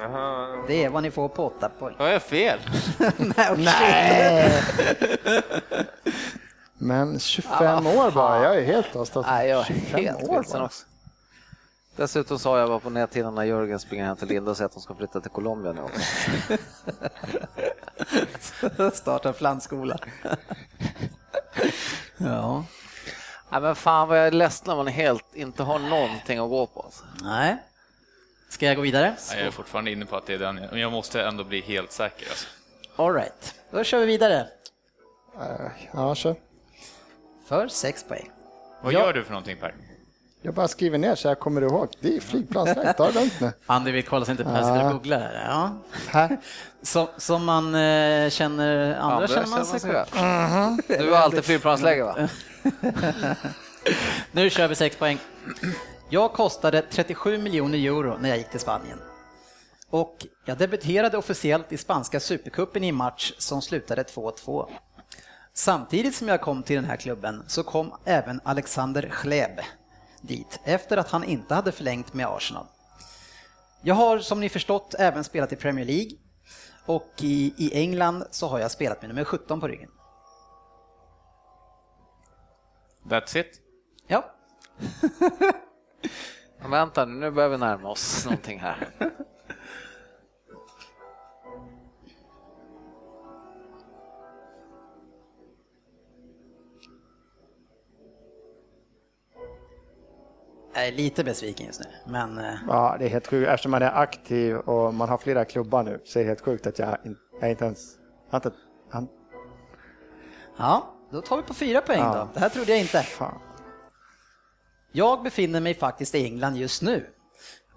Speaker 3: Aha.
Speaker 1: Det är vad ni får på åtta poäng.
Speaker 3: Har jag fel?
Speaker 1: Nej.
Speaker 4: Nej. Men 25 år bara, jag är helt lost. Alltså.
Speaker 7: Nej, jag är
Speaker 4: 25
Speaker 7: helt
Speaker 4: år bara.
Speaker 7: också. Dessutom sa jag var på näthinnan när Jörgen springer hem till Linda och säger att de ska flytta till Colombia nu.
Speaker 1: Starta plantskola. ja,
Speaker 7: Nej men fan vad jag är ledsen när man helt inte har någonting att gå på. Alltså.
Speaker 1: nej. Ska jag gå vidare?
Speaker 5: Nej, Jag är fortfarande inne på att det är den, men jag måste ändå bli helt säker. Alltså.
Speaker 1: All right. Då kör vi vidare.
Speaker 4: Eh, Ja, kör.
Speaker 1: För sex poäng.
Speaker 5: Vad
Speaker 1: Ja.
Speaker 5: gör du för någonting Per?
Speaker 4: Jag bara skriver ner så jag kommer ihåg. Det är flygplansläge, ta det lugnt nu.
Speaker 1: Andy vill kolla sig inte på, jag sitter och googlar här. Ja.
Speaker 4: Här.
Speaker 1: Som, som man eh, känner, andra,
Speaker 7: Andra
Speaker 1: känner man sig
Speaker 7: sig
Speaker 1: på.
Speaker 7: själv. Du har alltid flygplansläge va?
Speaker 1: Nu kör vi sex poäng. Jag kostade 37 miljoner euro när jag gick till Spanien. Och jag debuterade officiellt i spanska supercupen i en match som slutade 2-2. Samtidigt som jag kom till den här klubben så kom även Alexander Schleb dit efter att han inte hade förlängt med Arsenal. Jag har som ni förstått även spelat i Premier League och i, i England så har jag spelat med nummer 17 på ryggen.
Speaker 5: That's it?
Speaker 1: Ja,
Speaker 7: Men vänta nu, nu börjar vi närma oss någonting här.
Speaker 1: jag är lite besviken just nu, men eh,
Speaker 4: Ja, det är helt sjukt. Eftersom man är aktiv och man har flera klubbar nu så är det helt sjukt att jag, in, jag inte ens... Jag inte, han,
Speaker 1: Ja, då tar vi på fyra poäng
Speaker 4: Ja.
Speaker 1: då. Det här trodde jag inte.
Speaker 4: fan.
Speaker 1: Jag befinner mig faktiskt i England just nu.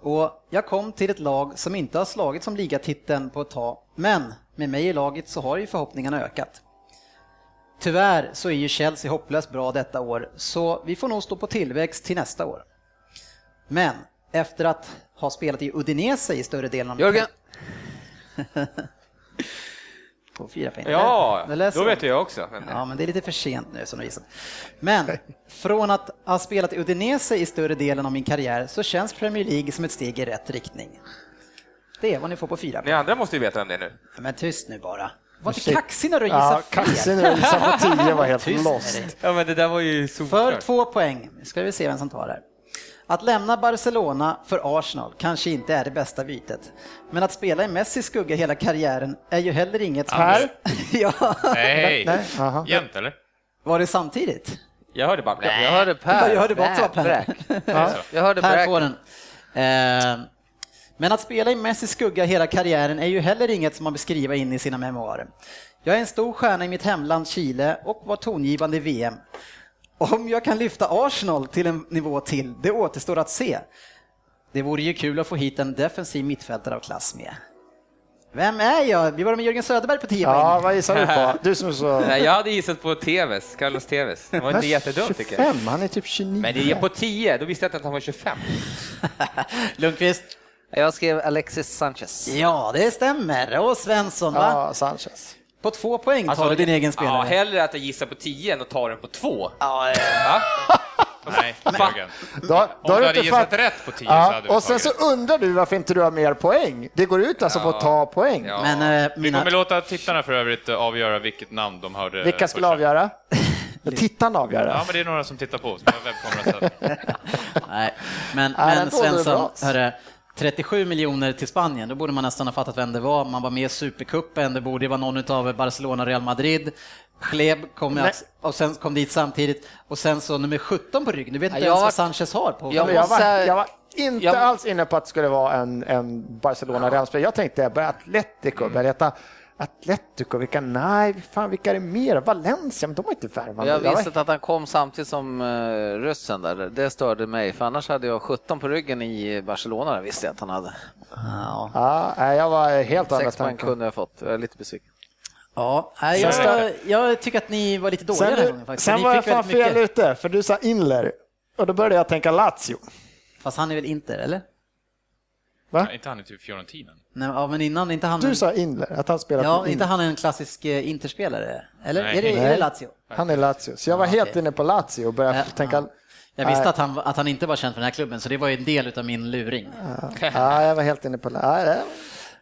Speaker 1: Och jag kom till ett lag som inte har slagit som ligatiteln på ett tag, men med mig i laget så har ju förhoppningarna ökat. Tyvärr så är ju Chelsea hopplöst bra detta år, så vi får nog stå på tillväxt till nästa år. Men efter att ha spelat i Udinese i större delen av...
Speaker 7: Jörgen!
Speaker 1: På fyra poäng.
Speaker 3: Ja,
Speaker 1: Det
Speaker 3: då vet jag också. Men,
Speaker 1: Ja, men det är lite för sent nu som du visat. Men från att ha spelat i Udinese i större delen av min karriär så känns Premier League som ett steg i rätt riktning. Det är vad ni får på fyra.
Speaker 3: Ni andra måste ju veta vem det nu.
Speaker 1: Men tyst nu bara. Var inte kaxig när du
Speaker 4: Ja,
Speaker 1: gissar
Speaker 4: kaxig
Speaker 1: fel.
Speaker 4: när du gissade på 10 var helt lost.
Speaker 3: Ja, men det där var ju
Speaker 1: För
Speaker 3: solklart.
Speaker 1: två poäng. Ska vi se vem som tar det. Att lämna Barcelona för Arsenal kanske inte är det bästa bytet. Men att spela i Messis skugga hela karriären är ju heller inget...
Speaker 4: Här?
Speaker 1: ja.
Speaker 5: Nej,
Speaker 4: Nej, aha.
Speaker 5: jämnt eller?
Speaker 1: Var det samtidigt?
Speaker 3: Jag hörde bara bläck.
Speaker 7: Jag hörde Per.
Speaker 1: Jag hörde bara Per.
Speaker 7: bräk. Jag hörde
Speaker 1: Här
Speaker 7: bräk.
Speaker 1: får den. Eh, men att spela i Messis skugga hela karriären är ju heller inget som man beskriver in i sina memoarer. Jag är en stor stjärna i mitt hemland Chile och var tongivande i VM. Om jag kan lyfta Arsenal till en nivå till, det återstår att se. Det vore ju kul att få hit en defensiv mittfältare av klass med. Vem är jag? Vi var med Jörgen Söderberg på 10
Speaker 4: Ja, vad gissar du på? Du som så...
Speaker 3: Nej, jag hade gissat på Tevez, Carlos Tevez. Det var inte jättedumt tycker jag.
Speaker 4: 25, han är typ 29.
Speaker 3: Men det är på 10, då visste jag inte att han var 25.
Speaker 1: Lundqvist?
Speaker 7: Jag skrev Alexis Sanchez.
Speaker 1: Ja, det stämmer. Och Svensson, va?
Speaker 4: Ja, Sanchez.
Speaker 1: På två poäng tar du din egen spelare.
Speaker 3: Ja, hellre att jag gissar på 10 än att ta den på 2.
Speaker 1: Ja,
Speaker 3: Va?
Speaker 5: Nej, Jörgen.
Speaker 4: Då, då
Speaker 5: Om
Speaker 4: har
Speaker 5: du hade
Speaker 4: inte
Speaker 5: gissat rätt på 10 så
Speaker 4: Ja,
Speaker 5: hade du
Speaker 4: och sen så undrar du varför inte du har mer poäng. Det går ut alltså på att ta poäng.
Speaker 3: Ja.
Speaker 1: Men
Speaker 5: Vi
Speaker 1: mina...
Speaker 5: kommer låta tittarna för övrigt eh, avgöra vilket namn de hörde.
Speaker 4: Vilka skulle
Speaker 5: först.
Speaker 4: avgöra? Tittarna avgör
Speaker 5: Ja,
Speaker 4: det.
Speaker 5: men det är några som tittar på, som har webbkamera. så-
Speaker 1: Nej, men,
Speaker 4: Nej,
Speaker 1: men Svensson, hörru, 37 miljoner till Spanien, då borde man nästan ha fattat vem det var. Man var med i Supercupen, det borde vara någon av Barcelona Real Madrid. Schleb kom att, och sen kom dit samtidigt och sen så nummer 17 på ryggen. Du vet inte
Speaker 7: Jag
Speaker 1: ens vad Sanchez har på.
Speaker 7: Jag
Speaker 4: jag, var, jag var inte
Speaker 7: jag-
Speaker 4: alls inne på att det skulle vara en, en barcelona real Jag tänkte bara Atletico, börja heta Atletico, vilka, nej, fan vilka är det mer? Valencia, men de har inte värvat.
Speaker 7: Jag visste att han kom samtidigt som uh, ryssen där. Det störde mig, för annars hade jag 17 på ryggen i Barcelona, det visste jag att han hade.
Speaker 1: Ja,
Speaker 4: Ja, jag var helt andra
Speaker 7: Sex poäng kunde jag fått, jag är lite besviken.
Speaker 1: ja nej, jag, jag tycker att ni var lite dåliga den här
Speaker 4: Sen,
Speaker 1: gången faktiskt.
Speaker 4: sen
Speaker 1: Ni
Speaker 4: var jag fan fel ute, för du sa Inler. Och då började jag tänka Lazio.
Speaker 1: Fast han är väl inte, eller?
Speaker 4: Va?
Speaker 5: Ja, inte han är typ Fiorentina.
Speaker 1: Nej, ja, men innan, inte han...
Speaker 4: Du sa Inler, att han spelat
Speaker 1: Ja, inte han en klassisk eh, interspelare? Eller?
Speaker 5: Nej.
Speaker 1: Är, det, är det. Lazio?
Speaker 4: Han är Lazio. Så jag var
Speaker 1: Ja,
Speaker 4: helt
Speaker 1: okej.
Speaker 4: inne på Lazio och började
Speaker 1: Ja,
Speaker 4: tänka...
Speaker 1: Jag visste att han, att han inte var känd för den här klubben, så det var ju en del av min luring.
Speaker 4: Ja, jag var helt inne på... Nej.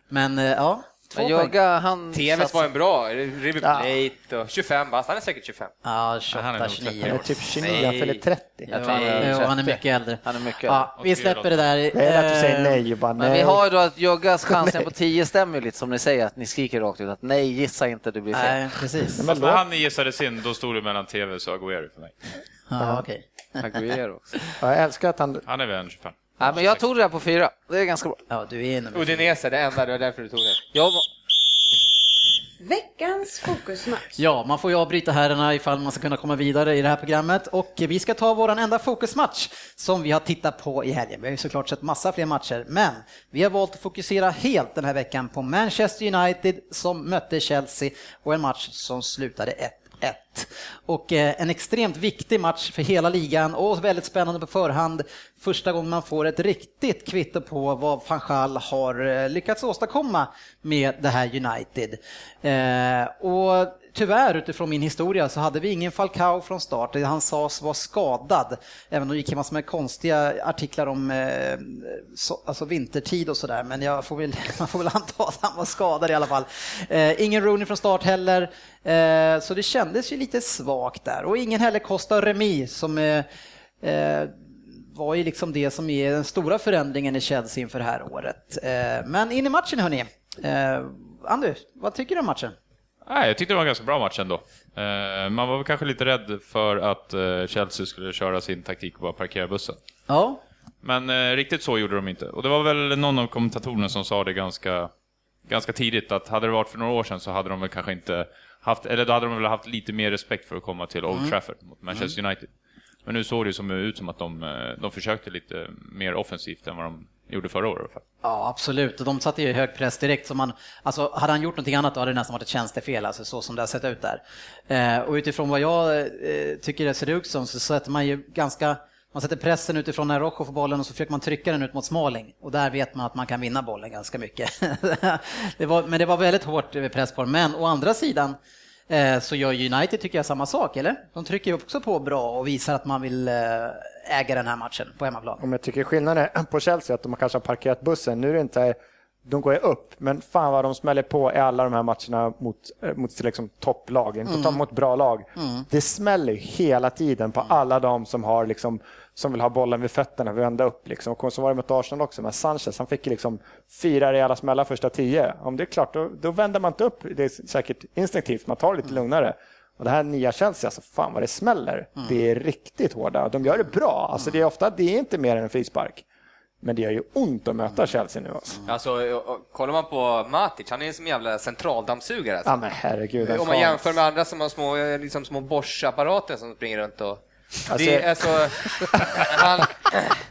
Speaker 1: Men eh, ja, Två
Speaker 7: Men
Speaker 1: poäng.
Speaker 7: Jogga, han...
Speaker 3: TVs var en bra, River
Speaker 4: Ja.
Speaker 3: Plate och 25 bast, han är säkert 25.
Speaker 1: Ja,
Speaker 5: Han är
Speaker 1: 28,
Speaker 5: nog
Speaker 1: 29
Speaker 4: Han är typ 29,
Speaker 3: Nej.
Speaker 4: han fyller 30.
Speaker 7: Jag tror han är
Speaker 1: Jo, han är
Speaker 7: 30.
Speaker 1: mycket äldre.
Speaker 7: Han är mycket
Speaker 1: Ja, vi släpper det där.
Speaker 4: Jag gillar att du säger
Speaker 1: Eh,
Speaker 4: nej och bara
Speaker 7: Men
Speaker 4: nej.
Speaker 7: vi har ju då att Joggas chanser på 10 stämmer ju lite som ni säger, att ni skriker rakt ut att nej, gissa inte, du blir fel.
Speaker 1: Nej, precis.
Speaker 4: Men
Speaker 5: när han gissade sin, då stod det mellan TV och Aguero för mig.
Speaker 1: Ja, okej.
Speaker 7: Aguero också.
Speaker 4: Ja, Jag älskar att han...
Speaker 5: Han är väl en 25.
Speaker 7: Nej, men jag tog det där på fyra. Det är ganska bra.
Speaker 1: Ja, du är nummer.
Speaker 3: Udinese, det enda, det var därför du tog det.
Speaker 7: Jag,
Speaker 6: Veckans fokusmatch.
Speaker 1: Ja, man får ju avbryta herrarna ifall man ska kunna komma vidare i det här programmet och vi ska ta våran enda fokusmatch som vi har tittat på i helgen. Vi har ju såklart sett massa fler matcher, men vi har valt att fokusera helt den här veckan på Manchester United som mötte Chelsea och en match som slutade 1-1. Och eh, en extremt viktig match för hela ligan och väldigt spännande på förhand. Första gången man får ett riktigt kvitto på vad van har eh, lyckats åstadkomma med det här United. Eh, och tyvärr utifrån min historia så hade vi ingen Falcao från start. Han sades vara skadad. Även om det gick en massa med konstiga artiklar om eh, så, alltså vintertid och sådär. Men jag får väl, man får väl anta att han var skadad i alla fall. Eh, ingen Rooney från start heller. Eh, så det kändes ju lite svagt där. Och ingen heller Costa Remi som eh, eh, var ju liksom det som är den stora förändringen i Chelsea inför det här året. Eh, men in i matchen hörni. Eh, Andu, vad tycker du om matchen?
Speaker 5: Nej, jag tyckte det var en ganska bra match ändå. Eh, Man var väl kanske lite rädd för att Chelsea skulle köra sin taktik och bara parkera bussen.
Speaker 1: Ja,
Speaker 5: Men riktigt så gjorde de inte. Och det var väl någon av kommentatorerna som sa det ganska, ganska tidigt att hade det varit för några år sedan så hade de väl kanske inte haft, eller då hade de väl haft lite mer respekt för att komma till Old Trafford mot Manchester United. Men nu såg det som, ut som att de, eh, de försökte lite mer offensivt än vad de gjorde förra året.
Speaker 1: Ja, absolut. Och de satte ju hög press direkt. Så man, alltså, hade han gjort någonting annat då hade det nästan varit ett tjänstefel, alltså, så som det har sett ut där. Eh, och utifrån vad jag eh, tycker det ser ut som så sätter man ju ganska man sätter pressen utifrån när Rojo får bollen och så försöker man trycka den ut mot Smalling. Och där vet man att man kan vinna bollen ganska mycket. det var, men det var väldigt hårt eh, press på dem. Men å andra sidan så gör United tycker jag samma sak, eller? De trycker ju också på bra och visar att man vill eh, äga den här matchen på hemmaplan.
Speaker 4: Om jag tycker skillnaden på Chelsea att de kanske har parkerat bussen. Nu är det inte, de går ju upp, men fan vad de smäller på i alla de här matcherna mot, eh, mot liksom topplag, inte mot bra lag. Det smäller hela tiden på alla de som har liksom som vill ha bollen vid fötterna, vända upp liksom. Och så var det mot Arsenal också, men Sanchez han fick liksom fyra rejäla smällar första tio. Om det är klart, då, då vänder man inte upp. Det är säkert instinktivt, man tar det lite lugnare. Och det här nya Chelsea, alltså fan vad det smäller. Det är riktigt hårda. De gör det bra. Alltså det är ofta, det är inte mer än en frispark. Men det gör ju ont att möta Chelsea nu alltså.
Speaker 3: Alltså, och- och kollar man på Matic, han är som en jävla centraldammsugare. Alltså.
Speaker 4: Ja men herregud.
Speaker 3: Om man jämför med andra som har små, liksom små Bosch-apparater som springer runt och...
Speaker 4: Alltså-
Speaker 3: det är alltså... han,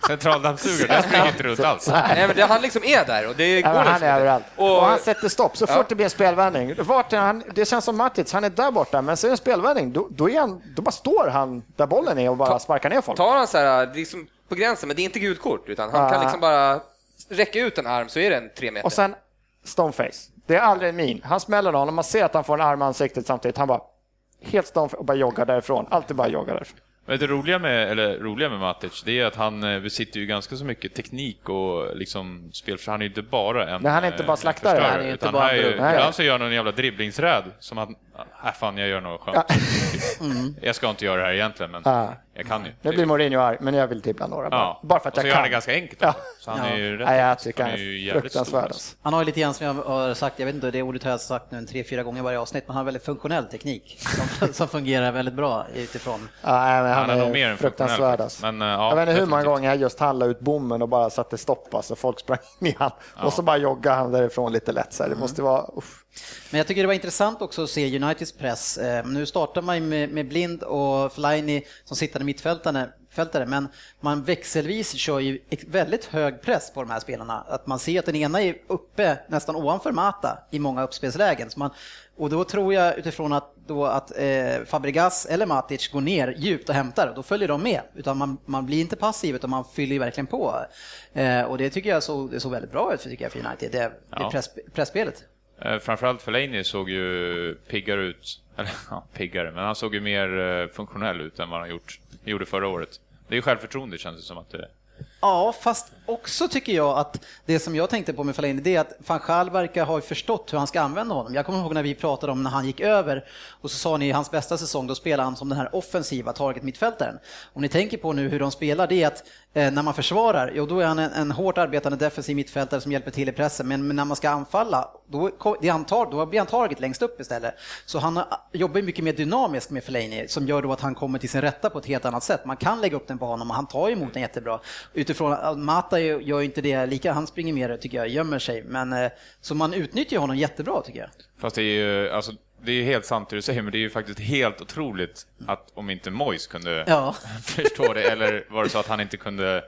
Speaker 5: Centraldammsugare, den springer inte runt alls.
Speaker 3: nej, men det, han liksom är där och det går
Speaker 4: Ja, men han
Speaker 3: liksom
Speaker 4: är överallt. Och,
Speaker 3: Och,
Speaker 4: han sätter stopp så fort det blir en spelvändning. Vart är han, det känns som Matic, han är där borta, men så är det en spelvändning. Då, då, är han, då bara står han där bollen är och bara sparkar ner folk.
Speaker 3: tar han så här, liksom på gränsen, men det är inte gult kort, utan han
Speaker 4: Ja.
Speaker 3: kan liksom bara räcka ut en arm så är den tre meter.
Speaker 4: Och sen stoneface. Det är aldrig en min. Han smäller någon och man ser att han får en arm i ansiktet samtidigt. Han bara helt stoneface och bara joggar därifrån. Alltid bara joggar därifrån.
Speaker 5: Men det roliga med, eller roliga med Matic, det är att han eh, besitter ju ganska så mycket teknik och liksom spel, för han är ju inte bara en
Speaker 4: Nej, han är inte
Speaker 5: eh,
Speaker 4: bara
Speaker 5: en
Speaker 4: slaktare.
Speaker 7: Han är inte bara
Speaker 5: han är
Speaker 7: en
Speaker 5: ju. Ibland så gör han någon jävla dribblingsräd som att, äh fan jag gör något skönt. Jag ska inte göra det här egentligen, men
Speaker 4: Ja.
Speaker 5: jag kan ju.
Speaker 4: Nu blir Mourinho arg, men jag vill dribbla några bara.
Speaker 5: Ja,
Speaker 4: bara för att
Speaker 5: och så
Speaker 4: jag
Speaker 5: gör
Speaker 4: kan.
Speaker 5: han det ganska enkelt.
Speaker 4: Ja.
Speaker 5: Så han är ju rätt
Speaker 4: Nej, jag
Speaker 5: enkelt.
Speaker 4: tycker han
Speaker 5: är ju
Speaker 4: är fruktansvärd.
Speaker 5: alltså.
Speaker 4: Alltså.
Speaker 1: Han har ju lite grann som jag har sagt, jag vet inte, det ordet har jag sagt nu en tre, fyra gånger i varje avsnitt, men han har väldigt funktionell teknik som, som fungerar väldigt bra utifrån.
Speaker 4: Ja, han,
Speaker 5: Han är nog mer än
Speaker 4: fruktansvärd. Alltså.
Speaker 5: Men, eh, ja,
Speaker 4: jag vet inte hur många gånger jag just handlade ut bommen och bara satte stopp. Alltså, folk sprang in i han och så bara joggade han därifrån lite lätt. Så här. Det måste vara... Uff.
Speaker 1: Men jag tycker det var intressant också att se Uniteds press. Eh, Nu startar man med, med Blind och Fellaini som sittande mittfältare, fältare, men man växelvis kör ju väldigt hög press på de här spelarna. Att man ser att den ena är uppe nästan ovanför Mata i många uppspelslägen. Så man, och då tror jag utifrån att, då att eh, Fabregas eller Matic går ner djupt och hämtar, då följer de med. Utan man, man blir inte passiv utan man fyller verkligen på. Eh, och det tycker jag så, det såg väldigt bra ut tycker jag, för United, det,
Speaker 5: Ja.
Speaker 1: det press, pressspelet.
Speaker 5: Eh, framförallt Fellaini såg ju piggare ut, eller ja, piggare, men han såg ju mer eh, funktionell ut än vad han gjort, gjorde förra året. Det är ju självförtroende känns det som att det,
Speaker 1: Ja, fast också tycker jag att det som jag tänkte på med Fellaini, det är att van Gaal verkar ha förstått hur han ska använda honom. Jag kommer ihåg när vi pratade om när han gick över och så sa ni i hans bästa säsong, då spelade han som den här offensiva target mittfältaren. Om ni tänker på nu hur de spelar, det är att eh, när man försvarar, jo då är han en, en hårt arbetande defensiv mittfältare som hjälper till i pressen, men, men när man ska anfalla, då, det han tar, då blir han target längst upp istället. Så han eh, jobbar ju mycket mer dynamiskt med Fellaini, som gör då att han kommer till sin rätta på ett helt annat sätt. Man kan lägga upp den på honom och han tar ju emot den jättebra. Utifrån, att Mata gör ju inte det lika, han springer mer tycker jag, gömmer sig. Men, eh, så man utnyttjar honom jättebra tycker jag.
Speaker 5: Fast det är ju, alltså, det är helt sant det du säger, men det är ju faktiskt helt otroligt att om inte Mois kunde
Speaker 1: Ja.
Speaker 5: förstå det, eller var det så att han inte kunde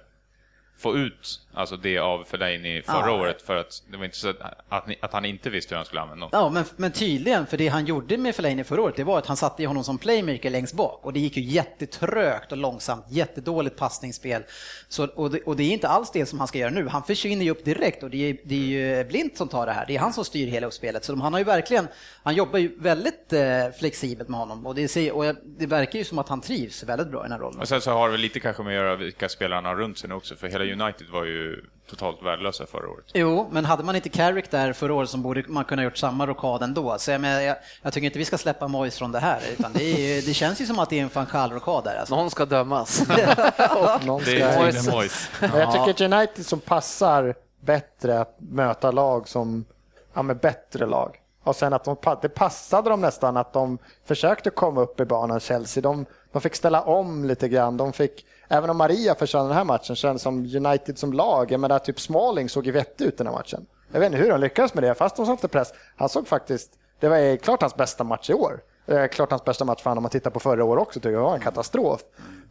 Speaker 5: få ut alltså det av Fellaini förra
Speaker 1: Ja.
Speaker 5: året för att det var inte så att, att, att han inte visste hur han skulle använda dem.
Speaker 1: Ja, men, men tydligen, för det han gjorde med Fellaini förra året, det var att han satte honom som playmaker längst bak och det gick ju jättetrögt och långsamt, jättedåligt passningsspel. Så, och, det, och det är inte alls det som han ska göra nu. Han försvinner ju upp direkt och det är, det är ju Blint som tar det här. Det är han som styr hela uppspelet. Så de, han har ju verkligen, han jobbar ju väldigt eh, flexibelt med honom och, det, ser, och det verkar ju som att han trivs väldigt bra i den här rollen.
Speaker 5: Och sen så har det lite kanske med att göra vilka spelare han har runt sig nu också, för hela United var ju totalt värdelösa förra året.
Speaker 1: Jo, men hade man inte Carrick där förra året så borde man kunna gjort samma rockad ändå. Så jag, menar, jag, jag tycker inte vi ska släppa Moyes från det här, utan det, är, det känns ju som att det är en van Gaal-rockad där. Alltså.
Speaker 7: Någon ska dömas.
Speaker 4: Någon
Speaker 5: Det
Speaker 4: ska-
Speaker 5: är tydligen Mois.
Speaker 4: Men jag tycker ett United som passar bättre att möta lag som, ja men bättre lag. Och sen att de, det passade dem nästan att de försökte komma upp i banan Chelsea. De, de fick ställa om lite grann. De fick, även om Maria försvann den här matchen kändes som United som lag. Jag menar typ Smalling såg ju vettig ut den här matchen. Jag vet inte hur de lyckades med det, fast de satte press. Han såg faktiskt, det var klart hans bästa match i år. Det är klart hans bästa match för honom om man tittar på förra året också, tycker jag det var en katastrof.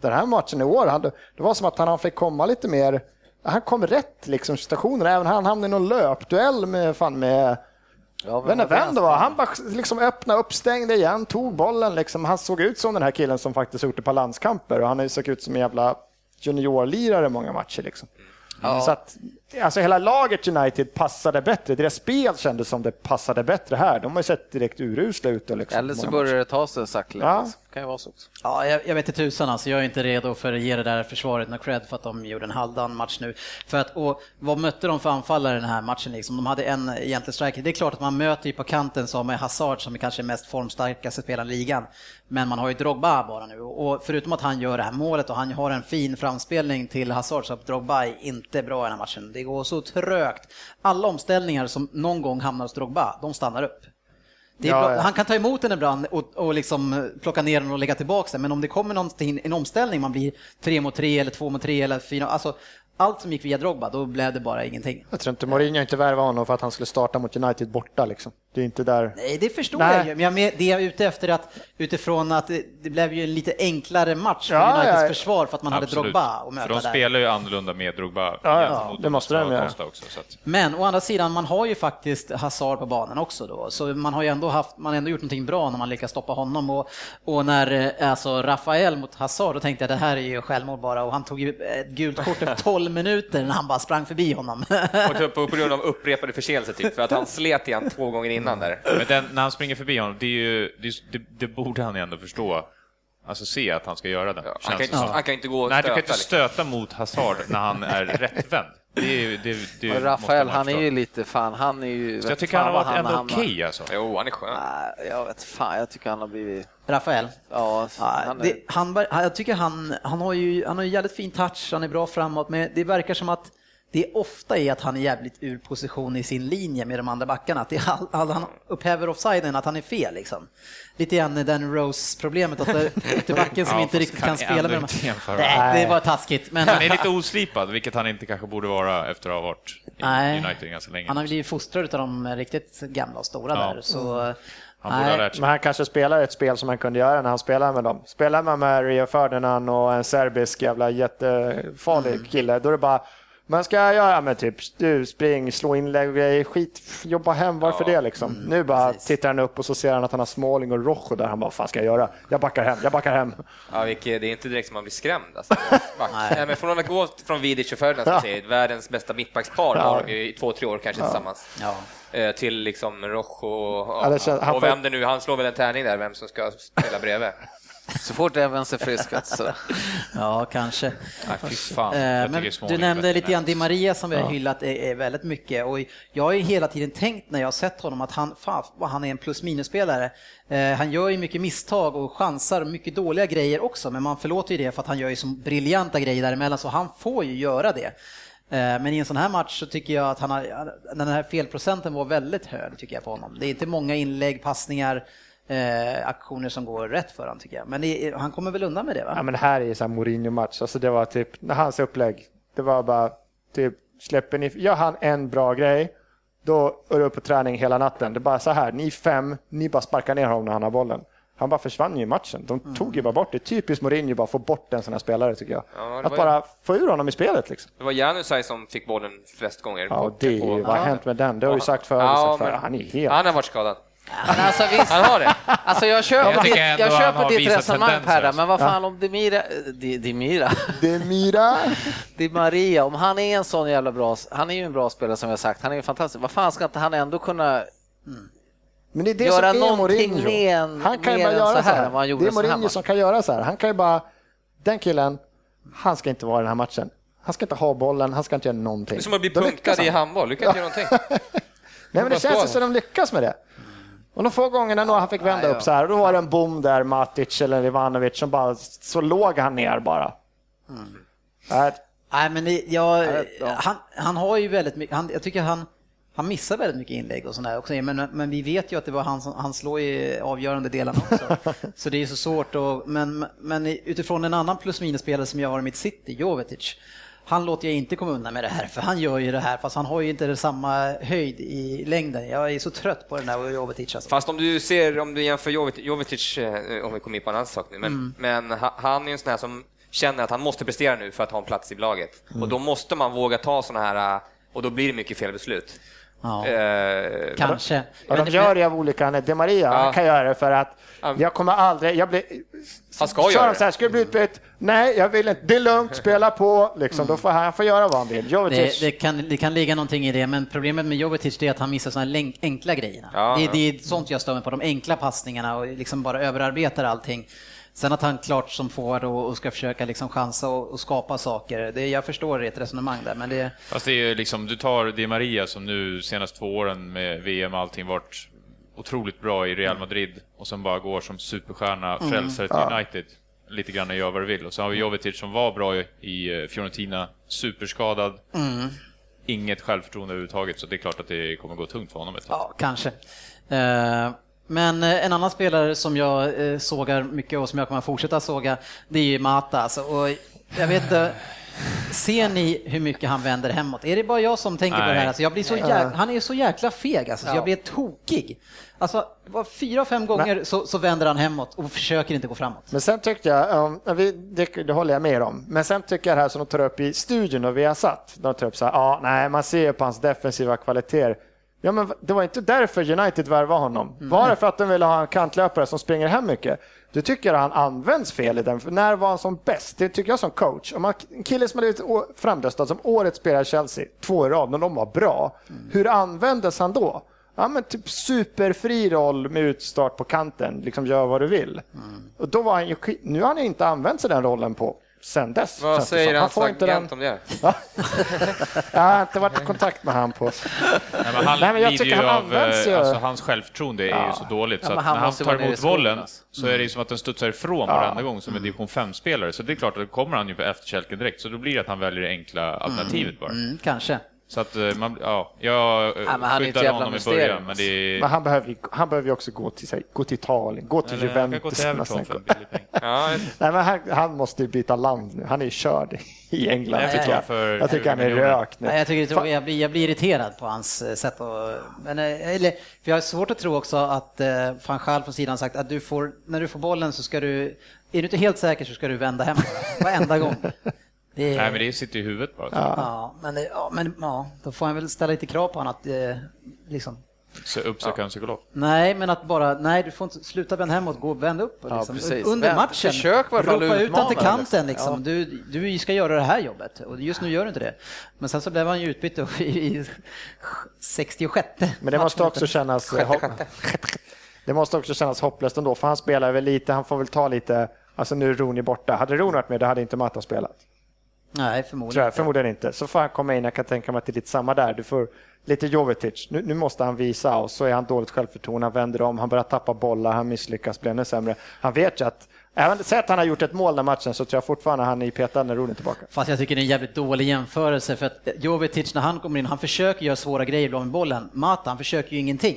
Speaker 4: Den här matchen i år, han, det var som att han, fick komma lite mer, han kom rätt liksom i även han hamnade i någon löpduell med, fan med
Speaker 7: Ja,
Speaker 4: Vem, vem det var? Han bara liksom öppnade upp, stängde igen, tog bollen. Liksom. Han såg ut som den här killen som faktiskt gjort ett par landskamper och han har ju sett ut som en jävla juniorlirare många matcher. Liksom. Så att, alltså hela laget United passade bättre. Deras spel kändes som det passade bättre här. De har ju sett direkt urusla ut. och Liksom,
Speaker 7: Eller så börjar det ta sig sakta.
Speaker 4: Ja.
Speaker 7: Det kan ju vara så också.
Speaker 1: Ja, jag, jag vet inte tusan alltså. Jag är inte redo för att ge det där försvaret något cred för att de gjorde en halvdan match nu. För att, och vad mötte de för anfallare den här matchen liksom? De hade en egentlig striker. Det är klart att man möter ju på kanten som är Hazard som är kanske mest formstarkaste spelaren i ligan. Men man har ju Drogba bara nu och förutom att han gör det här målet och han har en fin framspelning till Hazard så att Drogba är inte bra i den här matchen. Det går så trögt. Alla omställningar som någon gång hamnar hos Drogba, de stannar upp.
Speaker 4: Ja, ja.
Speaker 1: Han kan ta emot den ibland och, och liksom plocka ner den och lägga tillbaka den, men om det kommer någonting, en omställning, man blir tre mot tre eller två mot tre eller fyra, alltså allt som gick via Drogba, då blev det bara ingenting.
Speaker 4: Jag tror inte Mourinho inte värvade honom för att han skulle starta mot United borta. Liksom. Det är inte där.
Speaker 1: Nej, det förstår
Speaker 4: Nej.
Speaker 1: jag ju, men jag med, det jag är ute efter att utifrån att det, det blev ju en lite enklare match för
Speaker 4: Ja,
Speaker 1: Uniteds
Speaker 4: ja.
Speaker 1: försvar för att man hade Drogba att
Speaker 5: För
Speaker 1: möta
Speaker 5: de
Speaker 1: där.
Speaker 5: spelar ju annorlunda med Drogba
Speaker 4: Ja, ja. Det måste de göra.
Speaker 5: Också. Att,
Speaker 1: Men å andra sidan, man har ju faktiskt Hazard på banan också då, så man har ju ändå haft, man har ändå gjort någonting bra när man lyckas stoppa honom och, och när eh, alltså Rafael mot Hazard, då tänkte jag det här är ju självmål bara och han tog ju ett gult kort efter 12 minuter när han bara sprang förbi honom.
Speaker 3: Och typ på grund av upprepade förseelser, typ, för att han slet igen två gånger innan där.
Speaker 5: men den, när han springer förbi honom, det, är ju, det, det, det borde han ju ändå förstå. Alltså se att han ska göra det.
Speaker 3: Han
Speaker 5: känns
Speaker 3: kan, inte, han kan inte gå och
Speaker 5: Nej, du
Speaker 3: stöta.
Speaker 5: kan inte
Speaker 3: liksom.
Speaker 5: stöta mot Hazard när han är rättvänd. Det är det, det
Speaker 7: Och Rafael, han är ju lite fan, han är ju...
Speaker 5: Så jag tycker
Speaker 7: fan
Speaker 5: han har varit ändå okej alltså.
Speaker 3: Jo, han är skön.
Speaker 7: Nej, Jag vet fan, jag tycker han har blivit...
Speaker 1: Rafael.
Speaker 7: Ja, han är...
Speaker 1: det, han, jag tycker han, han har ju han har ju jävligt fin touch, han är bra framåt, men det verkar som att det ofta är att han är jävligt ur position i sin linje med de andra backarna. Att det är all, all, han upphäver offsiden, att han är fel liksom. Lite grann den Rose-problemet, att ytterbacken som
Speaker 5: Ja,
Speaker 1: inte riktigt
Speaker 5: kan
Speaker 1: kan spela med dem. Nej, det var taskigt. Men
Speaker 5: Han är lite oslipad, vilket han inte kanske borde vara efter att ha varit i
Speaker 1: Nej.
Speaker 5: United ganska länge.
Speaker 1: han har blivit fostrad av de riktigt gamla och stora
Speaker 5: Ja.
Speaker 1: där. Så,
Speaker 5: Han borde ha lärt sig.
Speaker 4: Men han kanske spelar ett spel som han kunde göra när han spelade med dem. Spelar man med Rio Ferdinand och en serbisk jävla jättefarlig
Speaker 1: Mm.
Speaker 4: kille, då är det bara man ska göra med typ du spring, slå inlägg och grejer, skit, jobba hem, varför det liksom? nu bara
Speaker 1: Mm, precis.
Speaker 4: tittar han upp och så ser han att han har Smalling och Rojo där, han bara, vad fan ska jag göra? Jag backar hem, jag backar hem.
Speaker 3: Ja, vilket, det är inte direkt som man blir skrämd. Alltså. Nej. men från att gå från Vidic och Ferdinand, säger, världens bästa mittbackspar,
Speaker 4: Ja.
Speaker 3: har de ju i två, tre år kanske tillsammans.
Speaker 1: ja.
Speaker 3: eh, till liksom Roche och,
Speaker 4: Ja,
Speaker 3: och
Speaker 4: får-
Speaker 3: vem det nu, han slår väl en tärning där, vem som ska spela bredvid.
Speaker 7: Så fort Evans är frisk. Alltså.
Speaker 1: Ja, kanske.
Speaker 5: Nej, fy fan.
Speaker 1: Eh, Men du nämnde lite grann Di. Maria som vi har hyllat är, väldigt mycket och jag har ju hela tiden tänkt när jag har sett honom att han, fan, han är en plus minus-spelare. Eh, han gör ju mycket misstag och chansar och mycket dåliga grejer också men man förlåter ju det för att han gör ju så briljanta grejer däremellan så han får ju göra det. Eh, Men i en sån här match så tycker jag att han har, den här felprocenten var väldigt hög tycker jag på honom. Det är inte många inlägg, passningar, eh, aktioner som går rätt för honom tycker jag. Men det, han kommer väl undan med det va?
Speaker 4: Ja, men det här är ju så här Mourinho-match. Alltså det var typ, när hans upplägg, det var bara typ, släpper ni, gör han en bra grej, då är du upp på träning hela natten. Det är bara så här, ni fem, ni bara sparkar ner honom när han har bollen. Han bara försvann ju i matchen. De
Speaker 1: Mm.
Speaker 4: tog ju bara bort det. Typiskt Mourinho bara få bort en sån här spelare tycker jag.
Speaker 3: Ja,
Speaker 4: att bara få ur honom i spelet liksom.
Speaker 3: Det var Janusaj som fick bollen flest gånger.
Speaker 4: Ja, och det är ju, vad har hänt med den? Det har du sagt förut.
Speaker 3: Ja,
Speaker 4: förut.
Speaker 3: men-
Speaker 4: Han är helt...
Speaker 3: Han har varit skadad.
Speaker 7: Men alltså, visst,
Speaker 3: Han har det.
Speaker 7: alltså jag köper,
Speaker 5: Jag
Speaker 7: ditt, jag köper ditt resonemang Perra,
Speaker 5: alltså.
Speaker 7: men vad fan om Demira, Demira,
Speaker 4: Demira.
Speaker 7: Di Maria, om han är en sån jävla bra, han är ju en bra spelare som jag sagt, han är ju fantastisk. Vad fan ska inte han ändå kunna
Speaker 4: Men det är det
Speaker 7: Göra
Speaker 4: som är Mourinho.
Speaker 7: en-
Speaker 4: han kan ju
Speaker 7: mer
Speaker 4: bara göra
Speaker 7: så
Speaker 4: så
Speaker 7: här
Speaker 4: här.
Speaker 7: han gjorde
Speaker 4: Det är
Speaker 7: här
Speaker 4: Mourinho som kan göra så här. Han kan ju bara, den killen, han ska inte vara i den här matchen. Han ska inte ha bollen, han ska inte göra någonting.
Speaker 3: Det är som att bli punkad i
Speaker 4: han.
Speaker 3: handboll, du kan inte göra någonting.
Speaker 4: Nej men det känns som de lyckas med det. Och de få gångerna då han fick vända upp så här, då var det en bom där, Matic eller Ivanovic, som bara, så låg han ner bara. Äh,
Speaker 1: Nej, men det, jag,
Speaker 4: Ja.
Speaker 1: han, han har ju väldigt mycket, han, jag tycker han, han missar väldigt mycket inlägg och sådär också, men, men vi vet ju att det var han som, han slår i avgörande delarna också. så det är så svårt att, men, men utifrån en annan plus minus-spelare som jag har i mitt city, Jovetic, han låter jag inte komma undan med det här, för han gör ju det här, fast han har ju inte samma höjd i längden. Jag är så trött på den där Jovetic alltså.
Speaker 3: Fast om du ser, om du jämför Jovetic, Jovetic eh, om vi kommer in på en annan sak nu, men,
Speaker 4: Mm.
Speaker 3: men ha- han är ju en sån här som känner att han måste prestera nu för att ha en plats i laget.
Speaker 4: Mm.
Speaker 3: Och då måste man våga ta såna här, eh, och då blir det mycket felbeslut.
Speaker 1: Ja,
Speaker 3: Eh,
Speaker 1: kanske.
Speaker 4: och de gör det av olika anledningar. De Maria,
Speaker 3: Ja.
Speaker 4: kan göra det för att
Speaker 3: Ja.
Speaker 4: jag kommer aldrig, jag blir...
Speaker 3: Han ska göra
Speaker 4: de så här, ska du bli utbytt? Nej, jag vill inte. Det är lugnt, spela på. Liksom. Då får han, får göra vad han vill.
Speaker 1: Det,
Speaker 4: Jovetic,
Speaker 1: det, kan, det kan ligga någonting i det, men problemet med Jovetic är att han missar sådana här enkla grejerna.
Speaker 3: Ja,
Speaker 1: det,
Speaker 3: ja.
Speaker 1: det är sånt jag stör mig på, de enkla passningarna och liksom bara överarbetar allting. Sen att han klart som forward och, och ska försöka liksom chansa och, och skapa saker, det, jag förstår ert resonemang där, men det...
Speaker 5: Fast det är ju liksom, du tar Di Maria som nu senaste två åren med VM och allting varit otroligt bra i Real Madrid och som bara går som superstjärna, frälsare till United. Lite grann och gör vad du vill. Och så har vi Jovetic som var bra i- eh, Fiorentina, superskadad. Inget självförtroende överhuvudtaget, så det är klart att det kommer gå tungt för honom ett tag.
Speaker 1: Ja, kanske. Eh, Men eh, en annan spelare som jag eh, sågar mycket och som jag kommer fortsätta såga, det är ju Mata. Alltså, och jag vet inte, ser ni hur mycket han vänder hemåt? Är det bara jag som tänker på det här?
Speaker 5: Nej.
Speaker 1: Alltså, jag blir så jäk... Han är så jäkla feg, alltså, så jag blir tokig. Alltså, fyra, fem gånger så, så vänder han hemåt och försöker inte gå framåt.
Speaker 4: Men sen tyckte jag, um, vi, det, det håller jag med om, men sen tycker jag det här som de tar upp i studion och vi har satt, de tar upp så här, ja, nej, man ser på hans defensiva kvaliteter. Ja, men det var inte därför United värvade honom. Var det för att de ville ha en kantlöpare som springer hem mycket? Du tycker han används fel i den. För när var han som bäst? Det tycker jag som coach. Om man, en kille som har blivit framröstad som årets spelare i Chelsea, två i rad, när de var bra. Hur användes han då? Ja, men typ superfri roll med utstart på kanten, liksom gör vad du vill. Och då var han ju, nu har han inte använt sig den rollen på sen dess.
Speaker 3: vad säger hans
Speaker 4: får inte
Speaker 3: agent
Speaker 4: den...
Speaker 3: om det?
Speaker 4: Ja. jag har inte varit i kontakt med han på...
Speaker 5: Nej, men han
Speaker 4: Nej, men jag
Speaker 5: lider
Speaker 4: tycker
Speaker 5: ju
Speaker 4: han
Speaker 5: av,
Speaker 4: används ju.
Speaker 5: eh, alltså hans självförtroende är ju så dåligt
Speaker 7: Ja,
Speaker 5: så att
Speaker 7: han
Speaker 5: när han tar emot bollen så är det ju som att den studsar ifrån varenda gång som en division 5-spelare. Så det är klart att då kommer han ju på efterkälken direkt, så då blir det att han väljer det enkla alternativet bara.
Speaker 1: Mm, kanske.
Speaker 5: Så att eh, man, ja, jag eh,
Speaker 7: Ja, men han är ett
Speaker 5: skyddade honom i början, men det är...
Speaker 4: Men han behöver, ju- han behöver också gå till, sig, gå till Italien, gå till
Speaker 5: Eller han kan gå
Speaker 4: Juventus.
Speaker 5: till Everton för en billig peng.
Speaker 3: Ja,
Speaker 4: Nej, men han, han måste ju byta land nu. Han är körd i England.
Speaker 5: Jag
Speaker 4: tycker jag.
Speaker 5: för
Speaker 4: jag tycker han är
Speaker 5: 20 miljoner.
Speaker 4: rökt nu.
Speaker 1: Nej, jag tycker det. Jag blir, jag blir irriterad på hans eh, sätt att... Men, eller, för jag har svårt att tro också att eh, van Gaal från sidan sagt att du får, när du får bollen så ska du... Är du inte helt säker så ska du vända hem bara, varenda gång. Det är,
Speaker 5: Nej, men det sitter i huvudet bara.
Speaker 1: ja, men, det- ja, men ja, då får han väl ställa lite krav på honom att eh, liksom...
Speaker 5: Så uppsöka en psykolog.
Speaker 1: Nej, men att bara, nej du får inte sluta vända hemåt, gå och vända upp.
Speaker 7: Ja,
Speaker 1: Liksom.
Speaker 7: precis.
Speaker 1: Under
Speaker 7: Vänd-
Speaker 1: matchen,
Speaker 7: försök
Speaker 1: ropa ut han till kanten
Speaker 7: liksom.
Speaker 1: liksom. Du, du ska göra det här jobbet och just nu gör du inte det. Men sen så blev han ju utbytt i- i 66
Speaker 4: Men det måste också kännas... eh, hopp- Det måste också kännas hopplöst ändå, för han spelar väl lite, han får väl ta lite... Alltså nu är Rooney borta. Hade Rooney varit med, då hade inte Matta spelat.
Speaker 1: Nej,
Speaker 4: Tror
Speaker 1: förmodligen
Speaker 4: jag, förmodligen inte. Så får han komma in, jag kan tänka mig att det är lite samma där. Du får lite Jovetic. Nu, nu måste han visa och så är han dåligt självförtroende, han vänder om, han börjar tappa bollar, han misslyckas, blir ännu sämre. Han vet ju att, även säg att han har gjort ett mål den matchen så tror jag fortfarande han är petad när Rooney är tillbaka.
Speaker 1: Fast jag tycker det är en jävligt dålig jämförelse för att Jovetic när han kommer in, han försöker göra svåra grejer med bollen. Mata, han försöker ju ingenting.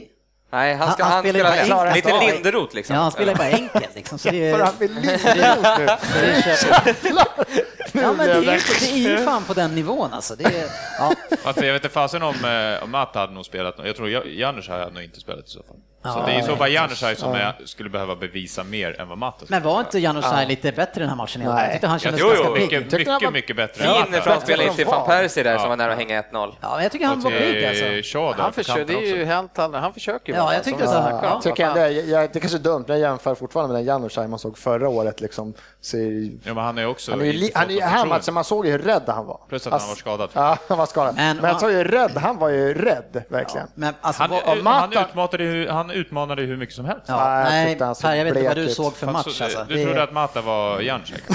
Speaker 3: Nej, han, ska,
Speaker 1: Han-
Speaker 3: han,
Speaker 1: han spelar ju
Speaker 3: spelar
Speaker 1: bara
Speaker 3: lite
Speaker 1: enkelt.
Speaker 3: Linderoth liksom.
Speaker 1: Ja, han spelar bara enkelt liksom. Så det,
Speaker 4: För han vill lite emot nu.
Speaker 1: Ja, men det är, ju, det är ju fan på den nivån alltså. Det är, ja.
Speaker 5: Alltså, jag vet inte fasen om, eh, om Matta hade nog spelat, jag tror Janusz hade nog inte spelat i så fall. Så
Speaker 1: Ja,
Speaker 5: det är i så fall Janusz som är, skulle behöva bevisa mer än vad skulle
Speaker 1: Men var inte Janusaj lite bättre i den här matchen?
Speaker 4: Nej.
Speaker 1: Jag tyckte han kändes ganska
Speaker 5: jo,
Speaker 1: pigg.
Speaker 5: mycket, mycket,
Speaker 4: var-
Speaker 5: mycket bättre
Speaker 3: Fin framspelning till
Speaker 4: Från
Speaker 3: van. Persie där
Speaker 5: Ja.
Speaker 3: som var nära att hänga 1-0.
Speaker 1: Ja, men jag tycker han var pigg alltså.
Speaker 5: Shaw
Speaker 7: Han försöker, det är ju helt han, han försöker ju.
Speaker 1: Ja, jag tyckte
Speaker 7: som-
Speaker 1: så.
Speaker 4: Ja,
Speaker 1: Ja,
Speaker 4: jag tycker ändå, jag, jag, det kanske är dumt, men jag jämför fortfarande med den Janusaj man såg förra året. Liksom, så,
Speaker 5: Ja, men han är också...
Speaker 4: han är ju, han är, här matchen, man såg ju hur rädd han var.
Speaker 5: Plus att han var skadad.
Speaker 4: Ja, han var skadad.
Speaker 1: Men-
Speaker 4: jag såg ju rädd, han var ju rädd, verkligen.
Speaker 1: Alltså,
Speaker 5: Han, utmanade, ju- han utmanade hur mycket som helst.
Speaker 1: ja,
Speaker 4: Nej, jag
Speaker 1: nej,
Speaker 4: tyckte han såg
Speaker 1: Per, jag vet inte vad
Speaker 4: blek
Speaker 1: du
Speaker 4: ut.
Speaker 1: såg för
Speaker 5: Fan,
Speaker 1: match
Speaker 5: så-
Speaker 1: alltså.
Speaker 5: Du
Speaker 1: Det-
Speaker 5: trodde att Matta var Janusek?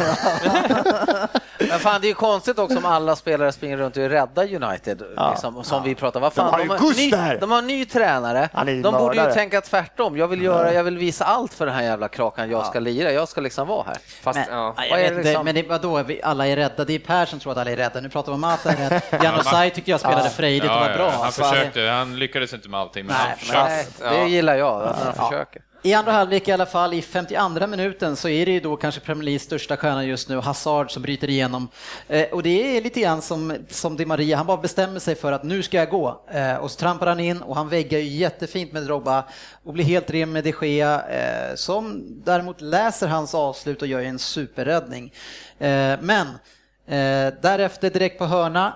Speaker 7: Men fan, det är ju konstigt också om alla spelare springer runt och är rädda United, liksom, som vi pratar. Vad fan,
Speaker 4: har ju
Speaker 7: har
Speaker 4: Gus
Speaker 7: ny,
Speaker 4: där.
Speaker 7: de har en ny tränare.
Speaker 4: Han är ju
Speaker 7: De borde ju
Speaker 4: mördare.
Speaker 7: tänka tvärtom. Jag vill, göra, jag vill visa allt för den här jävla krakan. Jag ska lira, jag ska liksom vara här.
Speaker 3: Fast,
Speaker 1: Men,
Speaker 3: ja.
Speaker 1: nej,
Speaker 7: Vad är
Speaker 1: vet
Speaker 7: det
Speaker 1: inte,
Speaker 7: liksom?
Speaker 1: men det, vadå, vi, alla är rädda. Det är Per som tror att alla är rädda. Nu pratar vi om Mata är rädd. Janusaj tyckte jag spelade frejdigt och var bra.
Speaker 5: Han
Speaker 1: Alltså,
Speaker 5: försökte, han lyckades inte med allting, men
Speaker 1: Nej,
Speaker 5: han
Speaker 1: men-
Speaker 5: försökte.
Speaker 7: Nej, det gillar jag, att han försöker.
Speaker 1: I andra halvlek i alla fall, i 52 minuten, så är det ju då kanske Premier Leagues största stjärna just nu, Hazard, som bryter igenom. Eh, och det är lite grann som, som Di Maria, han bara bestämmer sig för att nu ska jag gå. Eh, och så trampar han in och han väggar ju jättefint med Drogba och blir helt ren med de Gea, eh, som däremot läser hans avslut och gör en superräddning. Eh, men eh, därefter direkt på hörna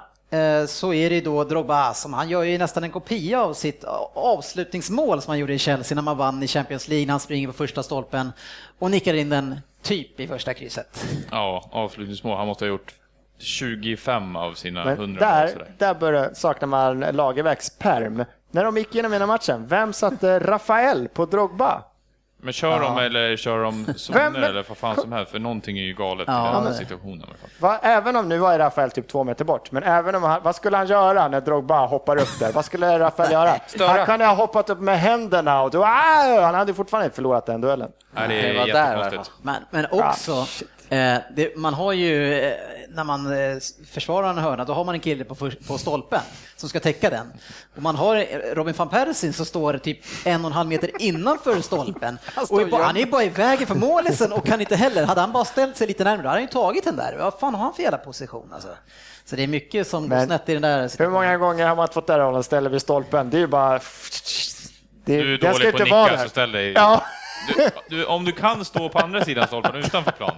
Speaker 1: så är det då Drogba som han gör ju nästan en kopia av sitt avslutningsmål som han gjorde i Chelsea när man vann i Champions League. när Han springer på första stolpen och nickar in den typ i första krysset.
Speaker 5: Ja, avslutningsmål. Han måste ha gjort 25 av sina 100
Speaker 4: Men
Speaker 5: mål.
Speaker 4: där,
Speaker 5: sådär.
Speaker 4: där börjar, saknar man Lagerbäcks perm. När de gick igenom hela matchen, vem satte Rafael på Drogba?
Speaker 5: Men kör de eller kör de sönder eller vad fan som helst, för någonting är ju galet
Speaker 1: Ja,
Speaker 5: i den här
Speaker 1: men-
Speaker 5: situationen.
Speaker 4: Va, även om nu var Rafael typ två meter bort, men även om han, vad skulle han göra när Drogba hoppar upp där? Vad skulle Rafael göra?
Speaker 3: Störa.
Speaker 4: Han kunde ha hoppat upp med händerna och då, ah, han hade fortfarande inte förlorat den duellen.
Speaker 5: Nej, det
Speaker 7: Det
Speaker 5: är
Speaker 7: där
Speaker 5: jättekonstigt.
Speaker 1: Men, men också, eh, det, man har ju, eh, när man eh, försvarar en hörna, då har man en kille på, på stolpen som ska täcka den. Och man har eh, Robin van Persie som står typ en och en halv meter innanför stolpen. och är bara, han är bara i vägen för målisen och kan inte heller, hade han bara ställt sig lite närmare, då hade han ju tagit den där. Vad fan har han för jävla position alltså? Så det är mycket som går snett i den där
Speaker 4: Hur
Speaker 1: situationen.
Speaker 4: många gånger har man fått den rollen ställer vid stolpen? Det är ju bara... Det,
Speaker 5: Du är dålig på att nicka,
Speaker 4: där.
Speaker 5: så ställ dig...
Speaker 4: Ja.
Speaker 5: Du, du, om du kan stå på andra sidan stolpen utanför plan.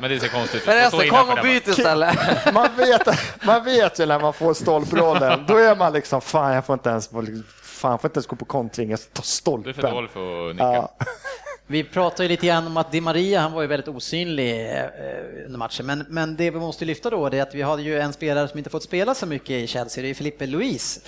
Speaker 5: Men det ser konstigt ut.
Speaker 7: Men
Speaker 5: innanför
Speaker 7: kom och byt istället.
Speaker 4: Man vet, man vet ju när man får stolprollen, då är man liksom fan jag får inte ens, fan, jag får inte ens gå på kontring, jag ska ta
Speaker 5: bara. Du är
Speaker 4: stolpen.
Speaker 5: för dålig för att nicka.
Speaker 4: Ja.
Speaker 1: Vi pratade ju lite grann om att Di Maria, han var ju väldigt osynlig eh, under matchen, men, men det vi måste lyfta då är att vi hade ju en spelare som inte fått spela så mycket i Chelsea, det är Filippe Luis,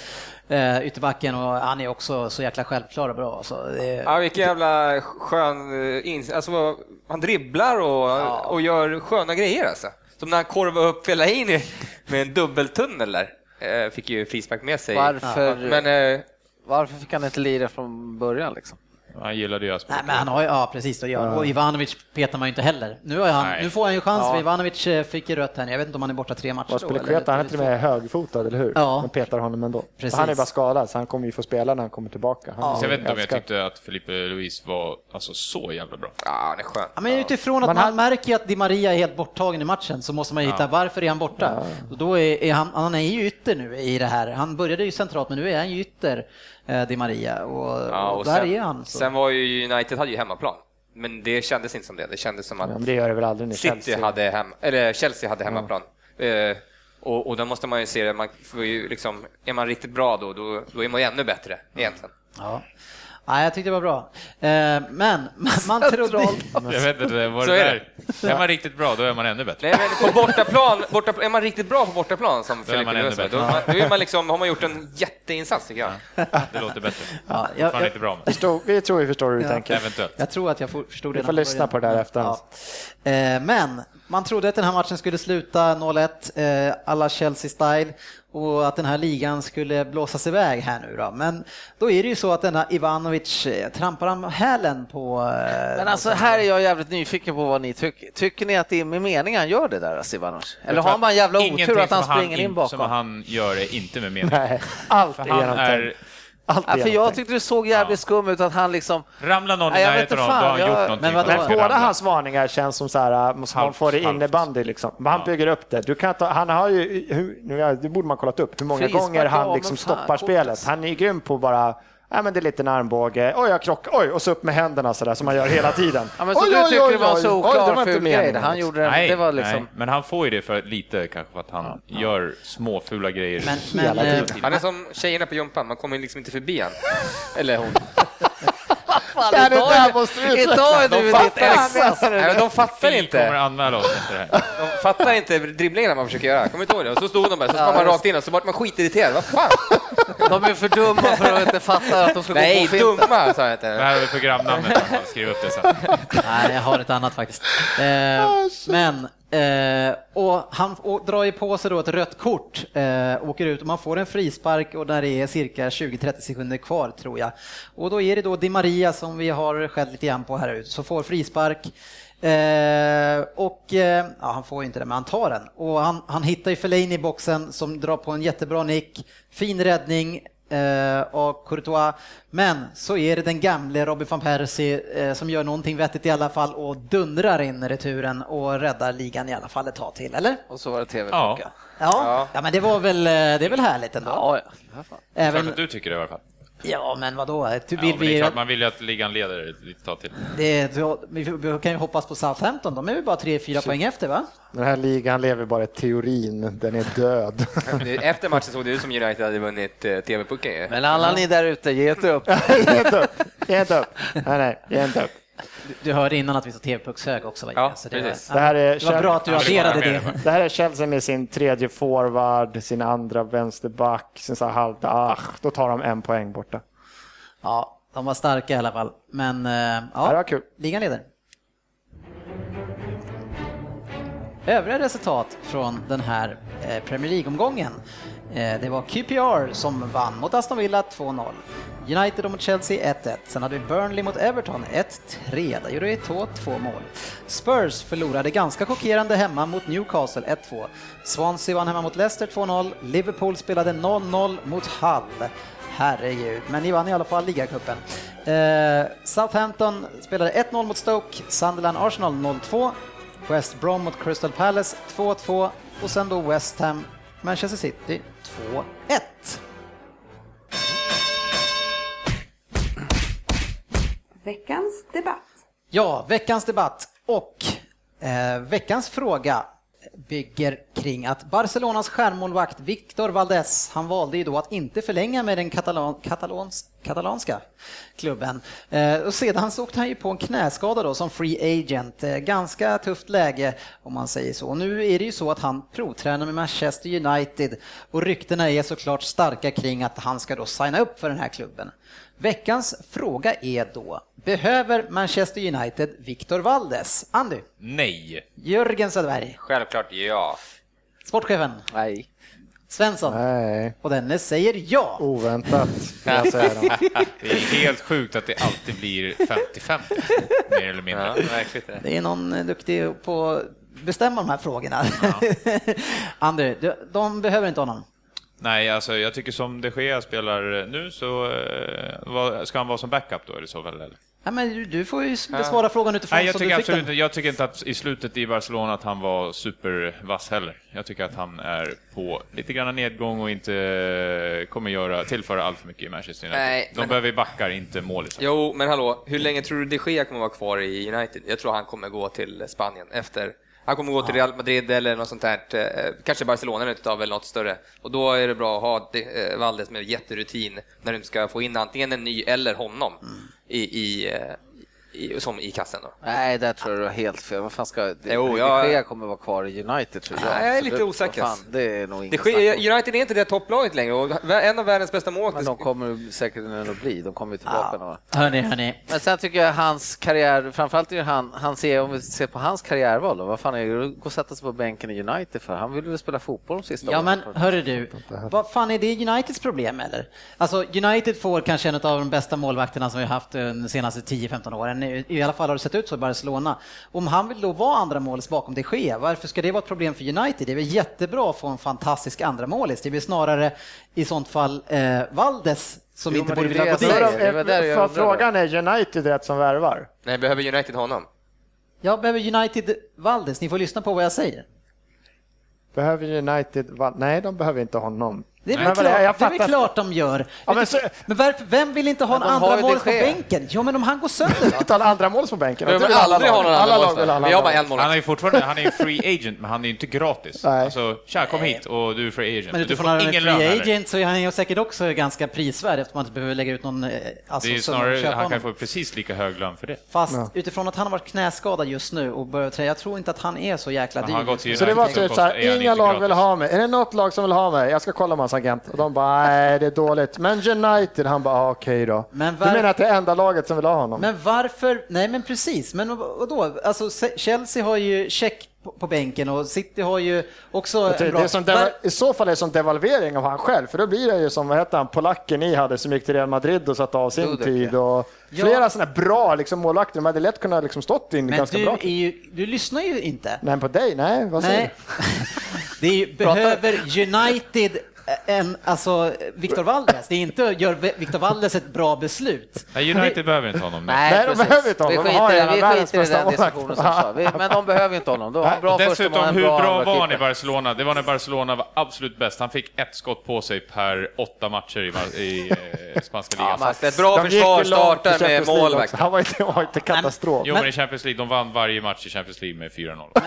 Speaker 1: eh, ytterbacken och han är också så jäkla självklar och bra. Så det,
Speaker 3: Ja, vilken jävla skön eh, ins... Alltså, han dribblar och, och gör sköna grejer alltså. Som när han korvade upp Fellaini med en dubbeltunnel där. Eh, Fick ju frispark med sig.
Speaker 7: Varför?
Speaker 3: Men eh,
Speaker 7: Varför fick han inte lira från början liksom?
Speaker 5: Han gillade ju
Speaker 1: Nej,
Speaker 5: Asper.
Speaker 1: men han har ju, ja precis, och, ja. och Ivanovic petar man ju inte heller. Nu, har han,
Speaker 5: Nej.
Speaker 1: nu får han ju chans, för Ivanovic eh, fick ju rött här, jag vet inte om han är borta tre matcher
Speaker 4: Vad
Speaker 1: då,
Speaker 4: Kveta? Han är till och med högfotad, eller hur?
Speaker 1: Ja.
Speaker 4: De petar honom ändå.
Speaker 1: Precis.
Speaker 4: Han är bara skadad, så han kommer ju få spela när han kommer tillbaka. Han
Speaker 1: Ja.
Speaker 5: jag vet inte om jag tyckte att Felipe Luis var alltså, så jävla bra.
Speaker 3: ja, han är skön.
Speaker 1: Ja, men utifrån att
Speaker 4: Men
Speaker 1: man
Speaker 4: han-
Speaker 1: märker att Di Maria är helt borttagen i matchen så måste man ju hitta varför är han borta? Och då är, är han, han är ju ytter nu i det här. Han började ju centralt men nu är han ju ytter, eh, Di Maria. Och,
Speaker 3: Ja,
Speaker 1: och
Speaker 3: och
Speaker 1: där
Speaker 3: sen,
Speaker 1: är han. Så.
Speaker 3: Sen var ju United hade ju hemmaplan. Men det kändes inte som det. Det kändes som att
Speaker 4: Ja, det gör det väl aldrig
Speaker 3: City
Speaker 4: Chelsea-
Speaker 3: hade hem, eller Chelsea hade hemmaplan. Eh, och, och då måste man ju se det, man får ju liksom, är man riktigt bra då, då, då är man ju ännu bättre egentligen.
Speaker 1: Ja. Ja, jag tyckte det var bra. Eh, men ja, det man trodde...
Speaker 5: Jag vet inte, var
Speaker 3: Så
Speaker 5: det
Speaker 3: är
Speaker 5: där. Är man riktigt bra, då är man ännu bättre.
Speaker 3: Nej, men på bortaplan, bortaplan, är man riktigt bra på bortaplan som Filip Lundström, då, man, då är man liksom, har man gjort en jätteinsats tycker jag.
Speaker 5: Det låter bättre.
Speaker 1: Ja, jag, jag,
Speaker 5: inte bra, men
Speaker 4: Förstår, vi tror vi förstår hur du tänker.
Speaker 5: eventuellt.
Speaker 1: jag tror att jag får- förstod
Speaker 4: Vi
Speaker 1: redan
Speaker 4: får lyssna på det där efterhand.
Speaker 1: Ja. Eh, Men man trodde att den här matchen skulle sluta 0-1 eh, alla Chelsea-style och att den här ligan skulle blåsas iväg här nu då. Men då är det ju så att denna Ivanovic eh, trampar om hälen på... eh,
Speaker 7: Men alltså här är jag jävligt nyfiken på vad ni tycker. Tycker ni att det är med mening han gör det där, Sivanovic? Eller har man jävla otur att han
Speaker 5: som
Speaker 7: springer in
Speaker 5: Som
Speaker 7: bakom?
Speaker 5: han gör är inte med mening.
Speaker 4: Nej, allt
Speaker 5: För
Speaker 4: är
Speaker 5: han är...
Speaker 4: Allt
Speaker 7: Ja, för jag tyckte det såg jävligt skum ut att han liksom...
Speaker 5: Ramlar någon i
Speaker 7: Nej, jag vet
Speaker 5: närheten
Speaker 7: inte
Speaker 5: av honom, då har han
Speaker 7: jag-
Speaker 5: gjort
Speaker 1: Men
Speaker 5: någonting. att
Speaker 4: Men båda
Speaker 5: ramla.
Speaker 4: hans varningar känns som så här, måste man få det innebandy liksom. Men Han
Speaker 5: Ja.
Speaker 4: bygger upp det. Du kan ta, han har ju, hur, nu, ja, det borde man kollat upp, hur många
Speaker 7: Frispark,
Speaker 4: gånger
Speaker 7: ja,
Speaker 4: han
Speaker 7: men
Speaker 4: liksom stoppar spelet. Han är grym på bara Ja, men det är lite en armbåge. Oj, jag krockar. Oj, och så upp med händerna sådär som man gör hela tiden.
Speaker 7: Ja, men så
Speaker 4: oj,
Speaker 7: du
Speaker 4: oj,
Speaker 7: tycker
Speaker 4: oj,
Speaker 7: det var så
Speaker 4: oj, det
Speaker 7: oklar ful grej? Han gjorde det,
Speaker 5: Nej,
Speaker 7: det var
Speaker 5: nej,
Speaker 7: liksom...
Speaker 5: men han får ju det för lite kanske för att han gör små fula grejer.
Speaker 1: Men,
Speaker 4: Hela
Speaker 1: men, eh,
Speaker 4: tiden.
Speaker 3: Han är som tjejerna på jumpan, man kommer liksom inte förbi han. Eller hon.
Speaker 7: Fan,
Speaker 4: det där
Speaker 7: är-
Speaker 4: måste du utveckla.
Speaker 7: Idag är
Speaker 3: De
Speaker 7: du
Speaker 3: fattar. Nej, de fattar
Speaker 5: Vi kommer
Speaker 3: inte.
Speaker 5: anmäla oss efter det här.
Speaker 3: De fattar inte dribblingarna man försöker göra. Kommer inte ihåg det? Och så stod de där, så kom man rakt in och så vart man skitirriterad. Vad fan?
Speaker 7: De är för dumma för att inte fatta att de ska gå
Speaker 3: Nej,
Speaker 7: på finten.
Speaker 3: dumma sa jag
Speaker 5: Det
Speaker 3: inte.
Speaker 5: här är programnamnet, skriv upp det sen.
Speaker 1: Nej, jag har ett annat faktiskt. Eh, men, eh, och han och drar ju på sig då ett rött kort, eh, åker ut och man får en frispark och där det är cirka 20-30 sekunder kvar tror jag. Och då är det då Di Maria som vi har skällt lite grann på här ut, så får frispark. Eh, och eh, ja, han får ju inte det, men han tar den. Och han, han hittar ju Fellaini i boxen som drar på en jättebra nick, fin räddning, och Courtois. Men så är det den gamle Robin van Persie eh, som gör någonting vettigt i alla fall och dundrar in returen och räddar ligan i alla fall ett tag till, eller?
Speaker 7: Och så var det tv
Speaker 5: Ja.
Speaker 7: ja.
Speaker 1: Ja, men det var väl, eh, det är väl härligt ändå?
Speaker 7: Ja, ja. Fan.
Speaker 5: Klart
Speaker 1: Även,
Speaker 5: att du tycker det i alla fall.
Speaker 1: Ja, men vadå?
Speaker 5: Ja,
Speaker 1: vill
Speaker 5: men det är
Speaker 1: vi,
Speaker 5: klart man vill ju att ligan leder ett tag till.
Speaker 1: det, vi, vi kan ju hoppas på Southampton, de är ju bara 3-4 poäng efter va?
Speaker 4: Den här ligan lever bara i teorin, den är död.
Speaker 3: Efter matchen såg det ut som United hade vunnit eh, TV-pucken.
Speaker 7: Men alla ni där ute, ge inte upp.
Speaker 4: Ge inte upp, ge inte upp. Nej, nej, ge inte upp.
Speaker 1: Du hörde innan att vi sa TV-puckshög också. va?
Speaker 3: Ja,
Speaker 1: Så det, var,
Speaker 3: precis.
Speaker 4: Det här är
Speaker 1: det var bra att du adderade det.
Speaker 5: det.
Speaker 4: Här är Chelsea med sin tredje forward, sin andra vänsterback, sin så halvda, ah, då tar de en poäng borta.
Speaker 1: Ja, de var starka i alla fall. Men eh,
Speaker 4: Ja, det
Speaker 1: ja,
Speaker 4: var kul.
Speaker 1: ligan leder. Övriga resultat från den här eh, Premier League-omgången. Eh, Det var QPR som vann mot Aston Villa 2-0. United mot Chelsea 1-1. Sen hade vi Burnley mot Everton 1-3. Där gjorde Eto'o två mål. Spurs förlorade ganska chockerande hemma mot Newcastle 1-2. Swansea vann hemma mot Leicester 2-0. Liverpool spelade 0-0 mot Hull. Herregud, men ni vann i alla fall ligacupen. Eh, Southampton spelade 1-0 mot Stoke, Sunderland Arsenal 0-2, West Brom mot Crystal Palace 2-2 och sen då West Ham Manchester City 2-1.
Speaker 6: Veckans debatt.
Speaker 1: Ja, veckans debatt och eh, veckans fråga bygger kring att Barcelonas stjärnmålvakt Victor Valdes, han valde ju då att inte förlänga med den katalon, katalons, katalanska klubben. Eh, och sedan så åkte han ju på en knäskada då som free agent. Eh, ganska tufft läge om man säger så. Och nu är det ju så att han provtränar med Manchester United och ryktena är såklart starka kring att han ska då signa upp för den här klubben. Veckans fråga är då, behöver Manchester United Victor Valdes? Andy,
Speaker 5: Nej.
Speaker 1: Jörgen Söderberg,
Speaker 3: Självklart ja.
Speaker 1: sportchefen,
Speaker 7: Nej.
Speaker 1: Svensson
Speaker 4: Nej,
Speaker 1: och Dennis säger ja.
Speaker 4: oväntat jag säga.
Speaker 5: Det är helt sjukt att det alltid blir 50-50, mer eller mindre.
Speaker 3: ja det.
Speaker 1: Är någon eh, duktig på att bestämma de här frågorna. Andy, du- de behöver inte honom.
Speaker 5: Nej, alltså jag tycker som de Gea spelar nu så eh, ska han vara som backup då i så fall? Eller?
Speaker 1: Nej, men du, får ju besvara frågan utifrån
Speaker 5: Nej, jag
Speaker 1: som
Speaker 5: tycker
Speaker 1: du fick
Speaker 5: absolut
Speaker 1: den.
Speaker 5: Jag tycker inte att i slutet i Barcelona att han var supervass heller. Jag tycker att han är på lite grann nedgång och inte kommer göra, tillföra allt för mycket i Manchester United.
Speaker 3: Nej,
Speaker 5: De
Speaker 3: men-
Speaker 5: behöver backar, inte målisar.
Speaker 3: Jo, men hallå, hur länge tror du de Gea kommer vara kvar i United? Jag tror han kommer gå till Spanien efter Han kommer gå till Real Madrid eller något sånt här, eh, kanske Barcelona utav eller något större. Och då är det bra att ha eh, Valdes med jätterutin när du ska få in antingen en ny eller honom i, i, eh, i, som i kassen. Då.
Speaker 7: Nej, där tror jag du har helt fel. Vad fan ska... Det,
Speaker 3: Jo, jag-
Speaker 7: Gea kommer vara kvar i United tror jag.
Speaker 3: Nej, jag är lite
Speaker 7: det-
Speaker 3: osäker.
Speaker 7: Fan, det är nog
Speaker 3: Det sker. United är inte det topplaget längre och en av världens bästa
Speaker 7: Men
Speaker 3: målvakter.
Speaker 7: de kommer säkert ändå bli. De kommer ju tillbaka. Ja.
Speaker 1: Hörni, hörni.
Speaker 7: Men sen tycker jag hans karriär, framförallt är han, han ser, om vi ser på hans karriärval då, vad fan är det att gå och sätta sig på bänken i United för? Han vill väl spela fotboll de sista
Speaker 1: Ja men
Speaker 7: åren.
Speaker 1: hörru du, vad fan är det Uniteds problem eller? Alltså United får kanske en av de bästa målvakterna som vi har haft de senaste 10-15 åren. I i alla fall har det sett ut så i Barcelona. Om han vill då vara andra målis bakom de Gea, varför ska det vara ett problem för United? Det är väl jättebra att få en fantastisk andra målis. Det är väl snarare i sånt fall eh, Valdes som
Speaker 7: Jo,
Speaker 1: inte borde
Speaker 7: det är
Speaker 1: vilja
Speaker 7: det
Speaker 1: gå dit.
Speaker 7: det
Speaker 4: frågan är United rätt som värvar?
Speaker 3: Nej, behöver United honom?
Speaker 1: Jag behöver United Valdes, ni får lyssna på vad jag säger.
Speaker 4: Behöver United... Nej, de behöver inte honom.
Speaker 1: Det är
Speaker 4: Men
Speaker 1: väl klart,
Speaker 4: jag
Speaker 1: det är väl klart de gör.
Speaker 4: Ja, men så-
Speaker 1: men varför, vem vill inte ha en
Speaker 7: Men har
Speaker 1: andra
Speaker 7: De
Speaker 1: på bänken? Ja, men om han går sönder då?
Speaker 4: Alla andra mål på bänken. Vill
Speaker 3: behöver
Speaker 4: alla lag.
Speaker 3: någon
Speaker 4: Alla lag vill.
Speaker 3: Vi har bara en
Speaker 5: Han är ju fortfarande han är free agent, men han är ju inte gratis.
Speaker 4: Nej.
Speaker 5: Alltså, tja, kom hit och du är free agent.
Speaker 1: Men
Speaker 5: du
Speaker 1: utifrån
Speaker 5: får
Speaker 1: att han är
Speaker 5: ingen lön
Speaker 1: free agent så är han ju säkert också ganska prisvärd eftersom man inte behöver lägga ut någon eh, alltså,
Speaker 5: Det är snarare,
Speaker 1: köpa
Speaker 5: han kan
Speaker 1: honom.
Speaker 5: få precis lika hög lön för det.
Speaker 1: Fast utifrån att han har varit knäskadad just nu och börjar träna, jag tror inte att han är så jäkla
Speaker 5: Men
Speaker 1: dyr.
Speaker 5: har
Speaker 4: Så det var typ
Speaker 5: så
Speaker 4: här, inga lag vill ha mig. Är det något lag som vill ha mig? Jag ska kolla med hans agent. Och de bara, nej det är dåligt. Men United, han bara, ah, okej då.
Speaker 1: Men
Speaker 4: Du
Speaker 1: var-
Speaker 4: menar att det är enda laget som vill ha honom?
Speaker 1: Men varför? Nej men precis, men vadå? Alltså Chelsea har ju check på, på bänken och City har ju också
Speaker 4: det,
Speaker 1: en bra...
Speaker 4: det som
Speaker 1: Var-
Speaker 4: deva- I så fall är det som devalvering av han själv, för då blir det ju som vad heter han, polacken ni hade som gick till Real Madrid och satte av sin
Speaker 7: Dudek,
Speaker 4: tid. Och
Speaker 1: Ja.
Speaker 4: flera sådana bra liksom, målvakter, de hade lätt kunnat liksom, stått in
Speaker 1: men
Speaker 4: ganska
Speaker 1: du,
Speaker 4: bra.
Speaker 1: ju, du lyssnar ju inte.
Speaker 4: Nej, på dig? Nej, vad säger
Speaker 1: Nej. Det är behöver United en, alltså Victor Valdes, det är inte gör Victor Valdes ett bra beslut.
Speaker 5: Nej, United behöver inte honom.
Speaker 7: Nej,
Speaker 4: Nej, de
Speaker 7: precis.
Speaker 4: behöver inte honom.
Speaker 7: Vi skiter, vi skiter i den diskussionen som sa. Vi- Men de behöver inte honom. De har en bra
Speaker 5: Dessutom, hur bra
Speaker 7: andra
Speaker 5: var han i. Barcelona? Det var när Barcelona var absolut bäst. Han fick ett skott på sig per åtta matcher i, i eh, spanska ligan.
Speaker 3: Fast ett bra
Speaker 4: De
Speaker 3: försvar startar med målvakt.
Speaker 4: Han var inte, var inte katastrof.
Speaker 5: Jo, men i Champions League, de vann varje match i Champions League med 4-0.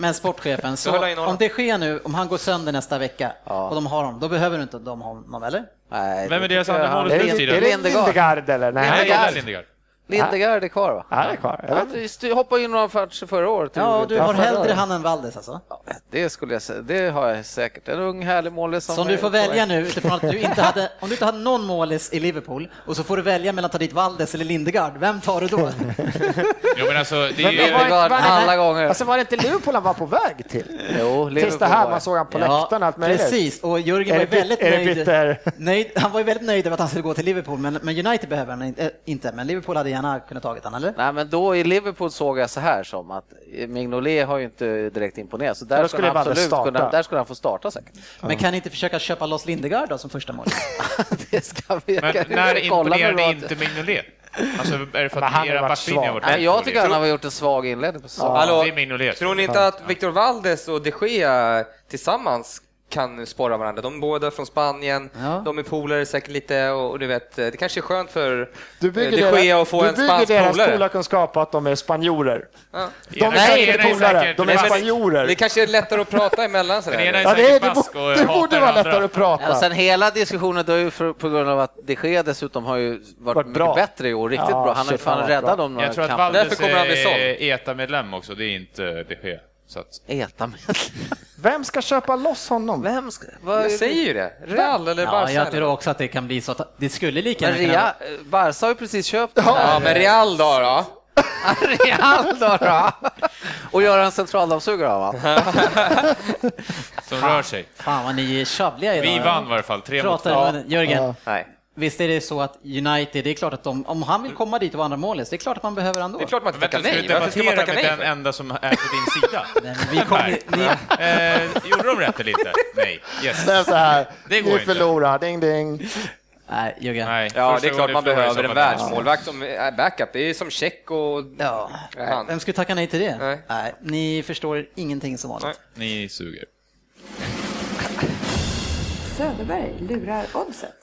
Speaker 1: Men sportchefen,
Speaker 3: Så
Speaker 1: om det sker nu, om han går sönder nästa vecka och de har honom, då behöver du inte de honom eller?
Speaker 7: Nej,
Speaker 5: Vem är deras andra
Speaker 7: han-
Speaker 5: mål?
Speaker 4: Är det.
Speaker 5: Lindegard
Speaker 4: eller? Nej,
Speaker 5: Nej,
Speaker 7: Lindegard.
Speaker 5: Det är
Speaker 7: är kvar va?
Speaker 4: Ja, det är kvar. Jag vet
Speaker 7: Han hoppade in några matcher förra året.
Speaker 1: Ja, du har hellre han än Valdes alltså?
Speaker 7: Ja, Det skulle jag säga. Det har jag säkert. En ung härlig målis som...
Speaker 1: Som du
Speaker 7: är
Speaker 1: får välja nu utifrån att du inte hade, om du inte hade någon målis i Liverpool och så får du välja mellan att ta dit Valdes eller Lindegard, vem tar du då?
Speaker 5: Jo, men alltså, det är
Speaker 4: Men
Speaker 5: ju...
Speaker 4: det-
Speaker 7: alla gånger.
Speaker 4: Alltså var det inte Liverpool han var på väg till?
Speaker 7: Jo,
Speaker 4: Tills det här, man såg han på läktaren allt möjligt.
Speaker 1: precis. Och Jörgen
Speaker 4: Är
Speaker 1: var ju väldigt
Speaker 4: är
Speaker 1: nöjd,
Speaker 4: bitter?
Speaker 1: nöjd. Han var ju väldigt nöjd över att han skulle gå till Liverpool, men, men United behöver han inte, inte. Men Liverpool hade gärna kunnat tagit han, eller?
Speaker 7: Nej, men då i Liverpool såg jag så här som att Mignolet har ju inte direkt imponerat, så där
Speaker 4: skulle
Speaker 7: han absolut kunna, där skulle han få starta säkert.
Speaker 1: Men kan ni inte försöka köpa loss Lindegard då som första mål?
Speaker 7: det ska vi
Speaker 5: Men när imponerade inte Mignolet? Alltså, är det för att
Speaker 4: har
Speaker 5: era backlinje har varit
Speaker 7: Nej, jag tycker han har gjort en svag inledning på säsongen.
Speaker 3: Hallå, tror ni inte att Victor Valdes och de Gea tillsammans kan spåra varandra? De är båda från Spanien,
Speaker 1: Ja.
Speaker 3: de är polare säkert lite och, och du vet, det kanske är skönt för
Speaker 4: Du bygger,
Speaker 3: de Gea
Speaker 4: deras,
Speaker 3: att få
Speaker 4: du
Speaker 3: en
Speaker 4: bygger
Speaker 3: spansk
Speaker 4: deras
Speaker 3: polare.
Speaker 4: polarkunskap på att de är spanjorer.
Speaker 3: Ja.
Speaker 4: De är
Speaker 7: Nej,
Speaker 4: säkert
Speaker 5: är
Speaker 4: polare,
Speaker 5: säkert-
Speaker 4: de är spanjorer.
Speaker 3: Det kanske är lättare att prata emellan sådär.
Speaker 5: är
Speaker 4: Ja, det, är, det, bo- det borde vara lättare att prata.
Speaker 7: Ja, sen hela diskussionen då är ju för, på grund av att de Gea dessutom har ju varit,
Speaker 4: Varit bra.
Speaker 7: mycket bättre i år, riktigt
Speaker 4: Ja,
Speaker 7: bra. Han har ju fan räddat
Speaker 4: bra.
Speaker 7: dem några
Speaker 5: Jag tror att
Speaker 7: kamper.
Speaker 5: Valdes är ETA-medlem också, det är inte de Gea. Så att,
Speaker 7: Äta med.
Speaker 4: Vem ska köpa loss honom?
Speaker 7: Vem ska... Vad
Speaker 3: Jag säger ju det. Real eller
Speaker 1: Ja,
Speaker 3: Barca?
Speaker 1: jag
Speaker 3: eller?
Speaker 1: tror också att det kan bli så att det skulle lika gärna kunna
Speaker 7: Barca har ju precis köpt den här-
Speaker 3: Ja, men Real då? då?
Speaker 7: Real då, då. Och göra en centraldammsugare av
Speaker 5: som rör sig.
Speaker 1: Fan vad ni är tjabbliga idag.
Speaker 5: Vi vann i alla fall, tre mot
Speaker 1: Pratar,
Speaker 5: två.
Speaker 1: men Jörgen,
Speaker 4: Ja.
Speaker 3: Nej.
Speaker 1: Visst är det så att United, det är klart att de, om han vill komma dit och vara andra målis, det är klart att man behöver han då.
Speaker 3: Det är klart man inte tackar nej. Varför ska man tacka nej
Speaker 5: den enda som är på din sida?
Speaker 1: Nej, vi kommer, ni,
Speaker 5: Eh, gjorde de rätt eller inte? Nej. Yes.
Speaker 4: Det är så här,
Speaker 5: Det går
Speaker 4: ni
Speaker 5: inte.
Speaker 4: förlorar, ding ding.
Speaker 1: nej Jörgen.
Speaker 5: Nej,
Speaker 3: Ja, det är klart man behöver en världsmålvakt som är backup. Det är som Check och...
Speaker 1: Ja, vem skulle tacka nej till det?
Speaker 3: Nej.
Speaker 1: ni förstår ingenting som vanligt.
Speaker 3: Nej.
Speaker 5: Ni suger.
Speaker 6: Söderberg lurar oddset.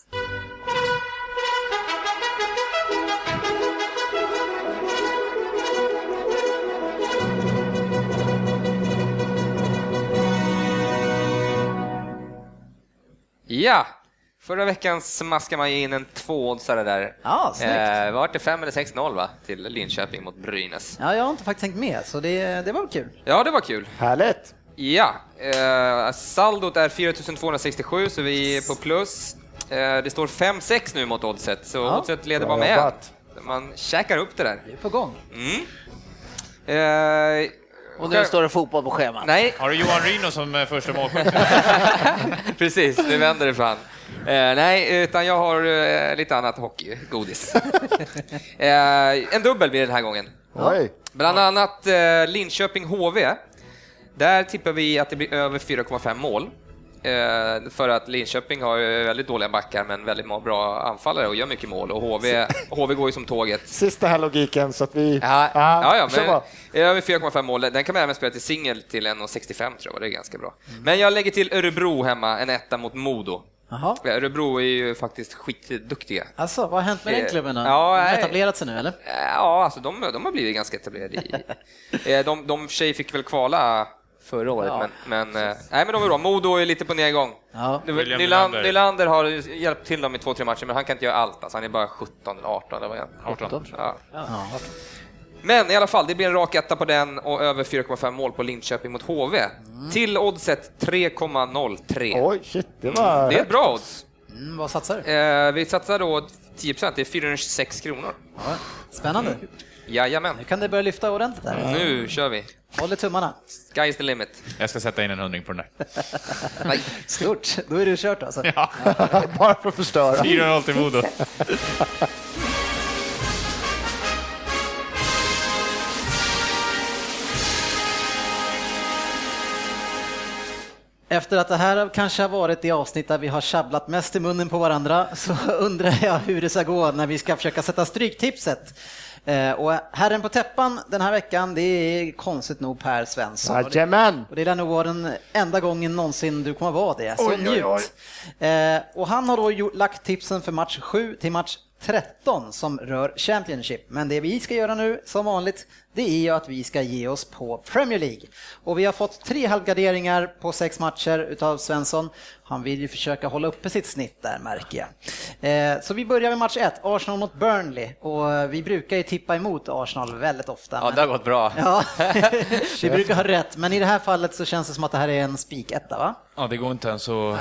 Speaker 3: Ja, förra veckan smaskade man ju in en tvåoddsare där.
Speaker 1: Ja, snyggt.
Speaker 3: Eh, var det 5 eller 6-0 va? Till Linköping mot Brynäs.
Speaker 1: Ja, jag har inte faktiskt tänkt med, så det, det var kul.
Speaker 3: Ja, det var kul.
Speaker 4: Härligt!
Speaker 3: Ja, eh, saldot är 4267 så vi är på plus. Eh, det står 5-6 nu mot oddset, så
Speaker 1: Ja,
Speaker 3: oddset leder
Speaker 4: bra
Speaker 3: bara med
Speaker 4: jobbat.
Speaker 3: Man käkar upp det där.
Speaker 1: Vi är på gång.
Speaker 3: Mm. Eh,
Speaker 7: Och nu står det fotboll på schemat.
Speaker 3: nej,
Speaker 5: Har du Johan Ryno som eh, första målskytt?
Speaker 3: precis, nu vänder det fan. Eh, nej, utan jag har eh, lite annat hockeygodis. eh, en dubbel blir det den här gången.
Speaker 4: Oj!
Speaker 3: Bland annat eh, Linköping-HV. Där tippar vi att det blir över 4,5 mål. Eh, för att Linköping har ju väldigt dåliga backar men väldigt bra anfallare och gör mycket mål och HV, HV går ju som tåget.
Speaker 4: Sista här logiken så att vi...
Speaker 3: Ja, ja, men över 4,5 mål. Den kan man även spela till singel till 1,65 tror jag, det är ganska bra. Men jag lägger till Örebro hemma, en etta mot Modo.
Speaker 1: Jaha.
Speaker 3: Ja, Örebro är ju faktiskt skitduktiga.
Speaker 1: Alltså, vad har hänt med den
Speaker 3: Eh,
Speaker 1: klubben då?
Speaker 3: ja,
Speaker 1: de har etablerat sig nu, eller?
Speaker 3: Ja, alltså de, de har blivit ganska etablerade i... Eh, de, de tjej fick väl kvala förra året,
Speaker 7: Ja.
Speaker 3: men, men, eh, nej, men de är bra. Modo är lite på nedgång.
Speaker 1: Ja.
Speaker 5: William
Speaker 3: Nylander. Har hjälpt till dem i två, tre matcher, men han kan inte göra allt. Alltså, han är bara 17 eller 18. Eller vad är han?
Speaker 5: 18.
Speaker 3: Ja.
Speaker 1: Ja.
Speaker 3: Men i alla fall, det blir en rak etta på den och över 4,5 mål på Linköping mot HV. Till oddset 3,03.
Speaker 4: Oj, shit, det var...
Speaker 3: Det är ett bra odds.
Speaker 1: Mm, vad satsar du?
Speaker 3: Eh, vi satsar då 10 det är 426 kronor.
Speaker 1: Ja. Spännande.
Speaker 3: Jajamän.
Speaker 1: Nu kan det börja lyfta ordentligt där.
Speaker 3: Nu kör vi.
Speaker 1: Håll i tummarna.
Speaker 3: Sky's the limit.
Speaker 5: Jag ska sätta in en hundring på den där.
Speaker 3: Nej.
Speaker 1: Stort. Då är du kört alltså.
Speaker 5: Ja,
Speaker 4: Bara för att förstöra.
Speaker 5: 4-0 till Modo.
Speaker 1: Efter att det här kanske har varit det avsnitt där vi har tjabblat mest i munnen på varandra så undrar jag hur det ska gå när vi ska försöka sätta stryktipset. Eh, Och herren på täppan den här veckan, det är konstigt nog Per Svensson. Och det-
Speaker 4: Jajamän!
Speaker 1: Och det lär nog vara den enda gången någonsin du kommer vara det, så
Speaker 4: Oj, oj,
Speaker 1: njut.
Speaker 4: oj.
Speaker 1: Eh, och han har då gjort, lagt tipsen för match 7 till match 13 som rör Championship. Men det vi ska göra nu, som vanligt, det är ju att vi ska ge oss på Premier League. Och vi har fått tre halvgarderingar på sex matcher utav Svensson. Han vill ju försöka hålla uppe sitt snitt där märker jag. Eh, så vi börjar med match 1, Arsenal mot Burnley. Och vi brukar ju tippa emot Arsenal väldigt ofta.
Speaker 3: Ja,
Speaker 1: men-
Speaker 3: det har gått bra.
Speaker 1: Ja, vi brukar ha rätt, men i det här fallet så känns det som att det här är en spiketta va?
Speaker 5: Ja, det går inte ens att...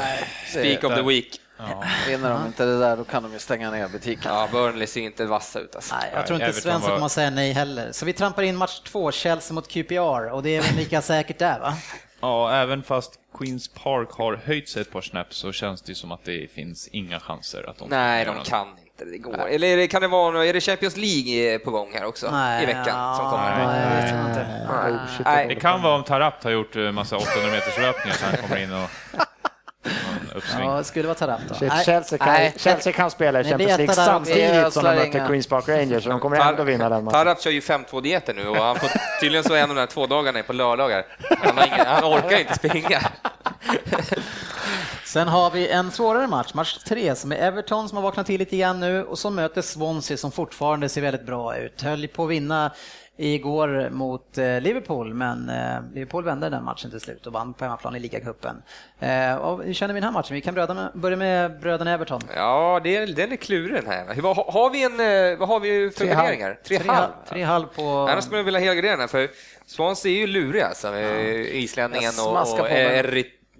Speaker 3: Speak of the week.
Speaker 5: Ja.
Speaker 7: Vinner de inte det där, då kan de ju stänga ner butiken.
Speaker 3: Ja, Burnley ser inte vassa ut alltså.
Speaker 1: Nej, jag tror inte Svensson
Speaker 5: var-
Speaker 1: kommer att säga nej heller. Så vi trampar in match två, Chelsea mot QPR och det är väl lika säkert där va?
Speaker 5: ja, även fast Queens Park har höjt sig ett par snäpp så känns det som att det finns inga chanser att de
Speaker 3: Nej, de
Speaker 5: något.
Speaker 3: kan inte. Det går. Eller är det, kan det vara något- är det Champions League på gång här också? I veckan
Speaker 1: ja,
Speaker 3: som kommer?
Speaker 1: Nej, jag vet inte.
Speaker 3: Nej.
Speaker 4: Oh,
Speaker 3: Nej.
Speaker 5: Det kan vara om Tarapt har gjort eh, massa 800 meters löpningar så han kommer in och... uppsving.
Speaker 1: Ja, det skulle vara Tarap då.
Speaker 4: Shit,
Speaker 1: Nej,
Speaker 4: Chelsea, kan,
Speaker 7: Nej.
Speaker 4: Chelsea kan spela i
Speaker 1: Nej,
Speaker 4: Champions
Speaker 1: det är
Speaker 4: League samtidigt som de möter. Queens Park Rangers, så de kommer ändå vinna den matchen.
Speaker 3: Tarap kör ju 5-2-dieten nu och han får, tydligen så är en av de här två dagarna är på lördagar. Han, har ingen, han orkar inte springa.
Speaker 1: Sen har vi en svårare match, match tre, som är Everton som har vaknat till lite grann nu och som möter Swansea som fortfarande ser väldigt bra ut. Höll på att vinna igår mot eh, Liverpool, men eh, Liverpool vände den matchen till slut och vann på hemmaplan i ligacupen. Eh, Hur känner vi den här matchen? Vi kan börja med bröderna Everton.
Speaker 3: Ja, det är, den är klurig den här. Vad, har- vi en, vad har vi för
Speaker 4: Tre halv.
Speaker 3: garderingar? Tre
Speaker 1: Tre,
Speaker 3: halv?
Speaker 1: tre halv på...
Speaker 3: Annars skulle jag vilja helgardera den för Swansea är ju luriga alltså, med islänningen och, och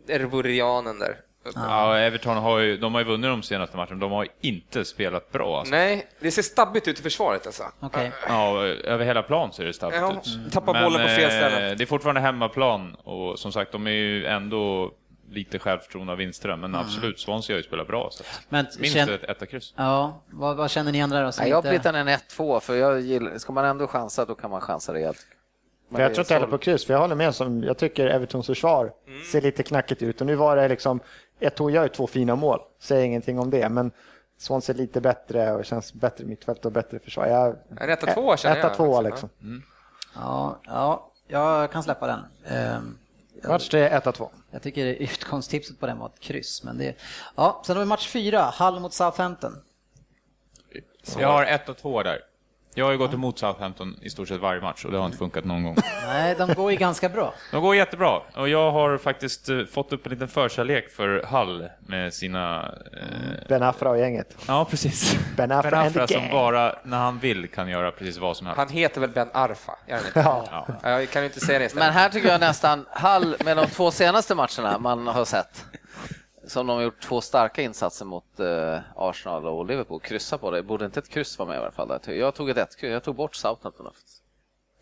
Speaker 3: Ervorianen där.
Speaker 5: Ja, Everton har ju, de har ju vunnit de senaste matcherna, de har inte spelat bra. Alltså.
Speaker 3: Nej, det ser stabbigt ut i försvaret alltså.
Speaker 1: Okej.
Speaker 5: Ja, över hela plan ser det stabilt
Speaker 3: Ja,
Speaker 5: ut.
Speaker 3: tappar bollen på fel
Speaker 5: eh,
Speaker 3: ställe.
Speaker 5: Det är fortfarande hemmaplan och som sagt, de är ju ändå lite självförtroende av Winström, men absolut, Swansea har ju spelat bra. Så
Speaker 1: Men
Speaker 5: minst
Speaker 1: känn-
Speaker 5: ett etta kryss.
Speaker 1: Ja, vad, vad känner ni andra då?
Speaker 7: Nej, jag har
Speaker 1: inte-
Speaker 7: blivit en 1-2, för jag gillar, ska man ändå chansa, då kan man chansa rejält. Men
Speaker 4: jag
Speaker 7: det
Speaker 4: tror
Speaker 7: är
Speaker 4: inte heller på kryss, för jag håller med som, jag tycker Evertons försvar ser lite knackigt ut och nu var det liksom, Eto'o gör ju två fina mål, säger ingenting om det, men Swansea är lite bättre och känns bättre mittfält och bättre försvar. Jag,
Speaker 3: En etta tvåa känner jag.
Speaker 4: Etta tvåa
Speaker 3: liksom.
Speaker 4: liksom.
Speaker 1: Ja, ja, jag kan släppa den. Ehm,
Speaker 4: Match tre, etta två.
Speaker 1: Jag tycker utgångstipset på den var ett kryss, men det... Ja, sen har vi match fyra, Hull mot Southampton.
Speaker 5: Jag har ett och två där. Jag har ju gått emot Southampton i stort sett varje match och det har inte funkat någon gång.
Speaker 1: Nej, de går ju ganska bra.
Speaker 5: De går jättebra och jag har faktiskt eh, fått upp en liten förkärlek för Hull med sina... Eh,
Speaker 4: Ben Afra och gänget.
Speaker 5: ja, precis.
Speaker 4: Ben Afra
Speaker 5: Ben Afra som bara, när han vill, kan göra precis vad som helst.
Speaker 3: Han heter väl Ben Arfa? Inte?
Speaker 4: Ja.
Speaker 3: Ja, Jag kan ju inte säga det
Speaker 7: Men
Speaker 3: istället.
Speaker 7: här tycker jag nästan Hall med de två senaste matcherna man har sett. Som de har gjort två starka insatser mot eh, Arsenal och Liverpool. Kryssa på det. Borde inte ett kryss vara med i alla fall? där? Jag tog ett ett Jag tog bort Southampton.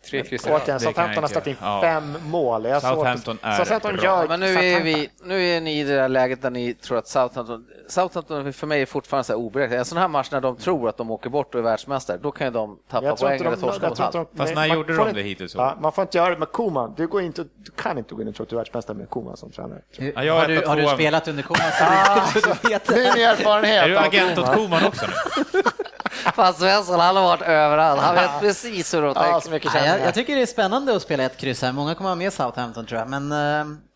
Speaker 3: Tre kryss i rad.
Speaker 4: Återigen, Southampton har släppt in.
Speaker 5: Ja.
Speaker 4: fem mål. Jag svårt
Speaker 5: Southampton är
Speaker 4: Southampton
Speaker 5: bra.
Speaker 4: gör
Speaker 7: Men nu är, vi, nu är ni i det där läget där ni tror att Southampton... Southampton för mig är fortfarande så här oberäkneligt. En sån här match när de tror att de åker bort och är världsmästare, då kan ju de tappa
Speaker 4: Jag
Speaker 7: poäng eller torska mot
Speaker 5: Fast när
Speaker 4: man
Speaker 5: gjorde
Speaker 4: får
Speaker 5: de
Speaker 4: inte-
Speaker 5: det hittills?
Speaker 4: Ja, man får inte göra det med Koman. Du, går inte, du kan inte gå in och tro att du är världsmästare med Koman som tränare.
Speaker 5: Ja, jag
Speaker 1: har, du, har du spelat under Koman så du, så du vet
Speaker 4: Min
Speaker 1: det.
Speaker 4: erfarenhet
Speaker 5: Är du agent åt.
Speaker 4: Koman
Speaker 5: också nu?
Speaker 7: Fan Svensson, han har varit överallt. Han vet precis hur de
Speaker 4: Ja,
Speaker 7: tänker.
Speaker 4: så mycket
Speaker 1: Nej,
Speaker 4: känner
Speaker 1: jag,
Speaker 4: jag.
Speaker 1: tycker det är spännande att spela ett kryss här. Många kommer ha med Southampton tror jag. Men,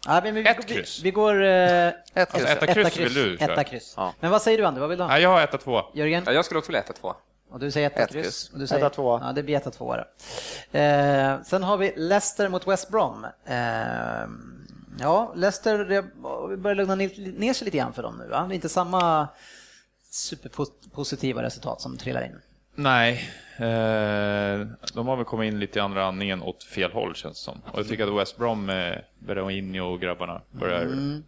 Speaker 1: ja, men vi,
Speaker 5: Ett
Speaker 1: vi,
Speaker 5: kryss?
Speaker 1: vi går uh,
Speaker 7: Ett
Speaker 5: Alltså,
Speaker 7: kryss.
Speaker 5: etta
Speaker 1: etta
Speaker 5: kryss
Speaker 1: kryss.
Speaker 5: vill du?
Speaker 1: Etta kryss.
Speaker 7: Ja.
Speaker 1: Men vad säger du Ander? Vad vill du ha?
Speaker 5: Ja, jag har etta, tvåa.
Speaker 1: Jörgen?
Speaker 3: Ja, jag skulle också vilja äta två.
Speaker 1: Och du säger etta
Speaker 7: Ett
Speaker 1: kryss.
Speaker 7: kryss.
Speaker 1: Och du säger,
Speaker 4: Etta, tvåa.
Speaker 1: Ja, det blir etta tvåa då. Eh, sen har vi Leicester mot West Brom. Eh, ja, Leicester det börjar lugna ner ner sig lite grann för dem nu. Va? Det är inte samma superpositiva resultat som trillar in.
Speaker 5: Nej, eh, de har väl kommit in lite i andra andningen åt fel håll känns det som. Och jag tycker att West Brom med Berahino och grabbarna börjar
Speaker 1: Mm.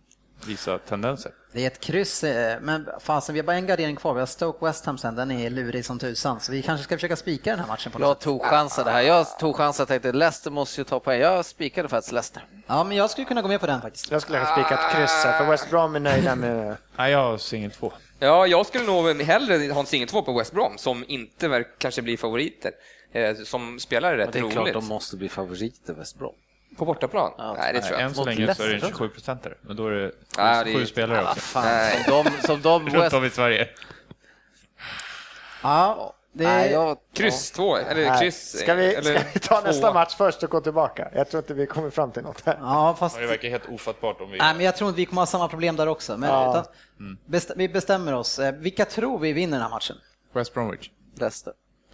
Speaker 5: visa tendenser.
Speaker 1: Det är ett kryss, eh, men fasen vi har bara en gardering kvar. Vi har Stoke West Ham sen, den är lurig som tusan. Så vi kanske ska försöka spika den här matchen på något
Speaker 7: Jag
Speaker 1: sätt.
Speaker 7: tog chansen det här. Jag tog chansen och tänkte Leicester måste ju ta poäng. Jag spikade faktiskt Leicester.
Speaker 1: Ja, men jag skulle kunna gå med på den faktiskt.
Speaker 4: Jag skulle ha spikat kryss här, för West Brom är nöjda med...
Speaker 5: Nej, jag har singel två.
Speaker 3: Ja, jag skulle nog hellre ha en singel två på West Brom, som inte kanske blir favoriter. Eh, som spelar rätt
Speaker 7: Det är
Speaker 3: roligt.
Speaker 7: klart de måste bli favoriter, West Brom.
Speaker 3: På bortaplan?
Speaker 7: Ja.
Speaker 3: Nej, det tror jag
Speaker 5: Än så länge så är det
Speaker 7: Leicester.
Speaker 5: 27 procentare, men då är det
Speaker 3: Ja, det är-
Speaker 5: sju spelare
Speaker 7: Ah,
Speaker 5: också.
Speaker 7: fan,
Speaker 3: Nej.
Speaker 7: som de, som de
Speaker 5: Runt
Speaker 7: West...
Speaker 5: om i Sverige.
Speaker 1: Ja, det
Speaker 7: Nej, jag,
Speaker 3: Kryss två, eller
Speaker 4: Nej.
Speaker 3: kryss...
Speaker 4: Ska vi,
Speaker 3: eller
Speaker 4: ska vi ta
Speaker 3: två.
Speaker 4: nästa match först och gå tillbaka? Jag tror inte vi kommer fram till något här.
Speaker 1: Ja, fast...
Speaker 5: Ja, Det verkar helt ofattbart om vi...
Speaker 1: Nej, men jag tror inte vi kommer ha samma problem där också. Men
Speaker 4: Ja.
Speaker 1: utan, bestä- vi bestämmer oss. Eh, Vilka tror vi vinner den här matchen?
Speaker 5: West Bromwich.
Speaker 7: Leicester.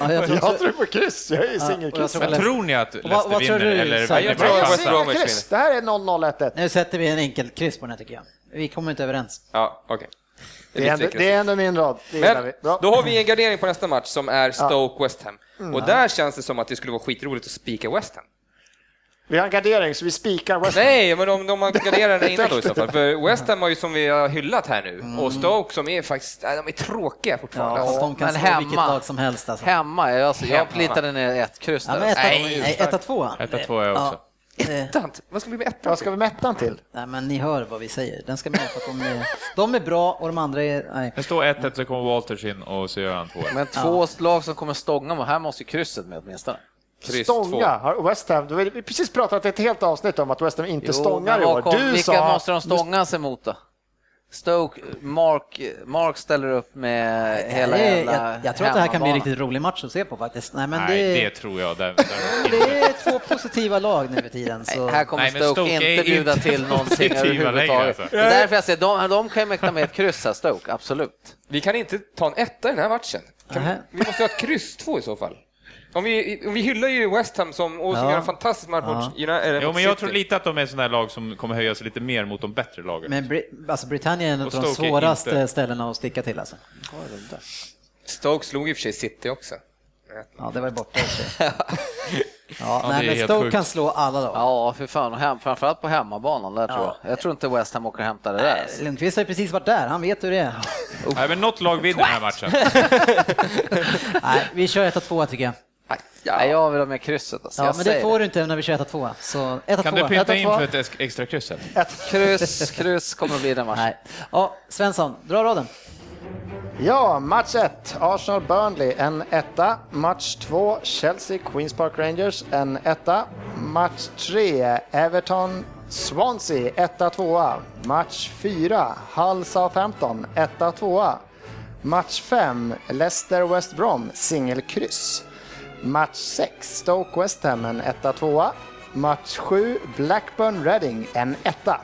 Speaker 1: Ja, jag tror
Speaker 4: Jag tror på kryss, jag är ju
Speaker 1: Ja, jag
Speaker 4: singelkryss.
Speaker 1: tror
Speaker 5: Men
Speaker 1: Leicester-
Speaker 5: tror ni att Leicester
Speaker 1: vad tror
Speaker 5: vinner
Speaker 1: du,
Speaker 5: eller vinner
Speaker 3: Jag tror West? Bromwich
Speaker 4: Singelkryss, det här är 0-0-1-1.
Speaker 1: Nu sätter vi en enkel kryss på den här tycker jag. Vi kommer inte överens.
Speaker 3: Ja, okej.
Speaker 4: Det är, ändå, det är ändå min rad.
Speaker 3: Men då har vi en gardering på nästa match som är Stoke-West Ham. Och där känns det som att det skulle vara skitroligt att spika West Ham.
Speaker 4: Vi har en gardering så vi spikar West Ham.
Speaker 3: Nej, men de, de garderar det innan då i så fall. För West Ham har ju som vi har hyllat här nu. Och Stoke som är faktiskt, de är tråkiga fortfarande.
Speaker 1: Ja, fast de kan
Speaker 7: men hemma.
Speaker 1: vilket lag som helst. Alltså.
Speaker 7: Hemma, jag, alltså, jag
Speaker 3: Hemma.
Speaker 7: plittade ner ett kryss
Speaker 1: Ja,
Speaker 7: där.
Speaker 1: etta,
Speaker 7: Nej,
Speaker 1: nej, etta tvåa.
Speaker 5: Etta, tvåa jag också.
Speaker 1: Ja,
Speaker 3: Ettan, vad ska vi med ettan
Speaker 4: Vad ska vi med ettan till?
Speaker 1: nej, men ni hör vad vi säger. Den ska med för att de är, de är bra och de andra är... Nej.
Speaker 5: Det står 1-1 så kommer Walters in och så gör han 2
Speaker 7: Men två lag som kommer stånga, men här måste ju krysset med åtminstone.
Speaker 3: Kryss
Speaker 4: Stånga, har West Ham. Vi har precis pratat ett helt avsnitt om att West Ham inte
Speaker 7: Jo,
Speaker 4: stångar i
Speaker 7: vad
Speaker 4: år.
Speaker 7: kom-
Speaker 4: Du
Speaker 7: vilka
Speaker 4: sa...
Speaker 7: måste de stånga sig mot då? Stoke, Mark, Mark ställer upp med hela jävla
Speaker 1: jag, jag tror att det här kan bli en riktigt rolig match att se på faktiskt. Nej, men
Speaker 5: Nej,
Speaker 1: det,
Speaker 5: det tror jag. Där, där.
Speaker 1: det är två positiva lag nu för tiden. Så.
Speaker 7: Nej, här kommer
Speaker 5: Nej,
Speaker 7: Stoke,
Speaker 5: Stoke
Speaker 7: inte bjuda
Speaker 5: inte
Speaker 7: till någonting
Speaker 5: längre,
Speaker 7: överhuvudtaget.
Speaker 5: alltså.
Speaker 7: Det är därför jag säger, de, de kan mäkta med ett kryss här, Stoke, absolut.
Speaker 3: Vi kan inte ta en etta i den här matchen. Kan, vi måste ha ett kryss två i så fall. Om vi, om vi hyllar ju West Ham som, och som
Speaker 1: Ja.
Speaker 3: gör en fantastisk match mot United,
Speaker 5: Jo, men jag
Speaker 3: City.
Speaker 5: tror lite att de är sådana här lag som kommer höja sig lite mer mot de bättre lagen.
Speaker 1: Men Bri- alltså Britannia är en av de svåraste
Speaker 5: inte-
Speaker 1: ställena att sticka till. Alltså.
Speaker 3: Stoke slog i och för sig City också.
Speaker 1: Ja, det var ju borta i och för sig. Ja,
Speaker 5: är
Speaker 1: nej, men Stoke
Speaker 5: sjukt.
Speaker 1: kan slå alla lag.
Speaker 7: Ja, för fan. Hem, framförallt på hemmabanan där tror
Speaker 1: Ja.
Speaker 7: jag. Jag tror inte West Ham åker och hämtar det där.
Speaker 1: Lundqvist har ju precis varit där, han vet hur det är.
Speaker 5: Nej, men något lag vinner den här matchen.
Speaker 1: Nej, vi kör 1-2 tycker jag.
Speaker 3: Nej,
Speaker 7: jag vill ha med krysset. Alltså.
Speaker 1: Ja,
Speaker 7: jag
Speaker 1: men det får du inte när vi kör 1-2. Så 1-2.
Speaker 5: Kan du pynta
Speaker 1: 1-2.
Speaker 5: in för ett ex- extra kryss? här?
Speaker 7: Kryss, kryss kommer att bli den matchen.
Speaker 1: Nej. Ja, Svensson, dra raden.
Speaker 4: Ja, match 1, Arsenal-Burnley, en etta. Match 2, Chelsea-Queens Park Rangers, en etta. Match 3, Everton-Swansea, etta, tvåa. Match 4, Hull-Southampton, etta, tvåa. Match 5, Leicester-West Brom, singelkryss. Match 6, Stoke-West Ham, en etta, tvåa. Match 7, Blackburn-Reading, en etta.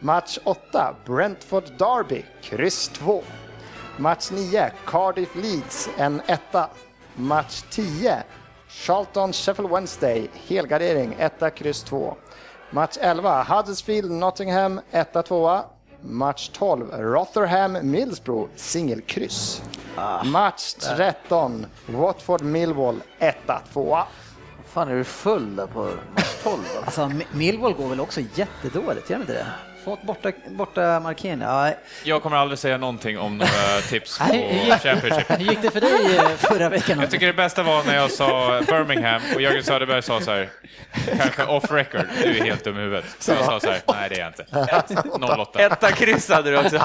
Speaker 4: Match 8, Brentford-Derby, kryss 2. Match 9, Cardiff Leeds, en etta. Match 10. Charlton Sheffield Wednesday, helgardering, 1 kryss 2. Match 11. Huddersfield Nottingham, 1 2 Match 12. Rotherham Middlesbrough, singelkryss. Match 13. Watford Millwall, 1 2
Speaker 7: Fan, är du full där på match 12? då?
Speaker 1: Alltså, Mi- Millwall går väl också jättedåligt, gör de inte det? Fått borta, borta markering. Ja,
Speaker 5: Jag kommer aldrig säga någonting om några tips på Championship.
Speaker 1: hur gick det för dig eh, förra veckan?
Speaker 5: Jag tycker det bästa var när jag sa Birmingham och Jörgen Söderberg sa så här, kanske off record, du är helt dum i huvudet. Så jag sa så här, nej det är jag inte. 08.
Speaker 3: Etta kryss hade du också.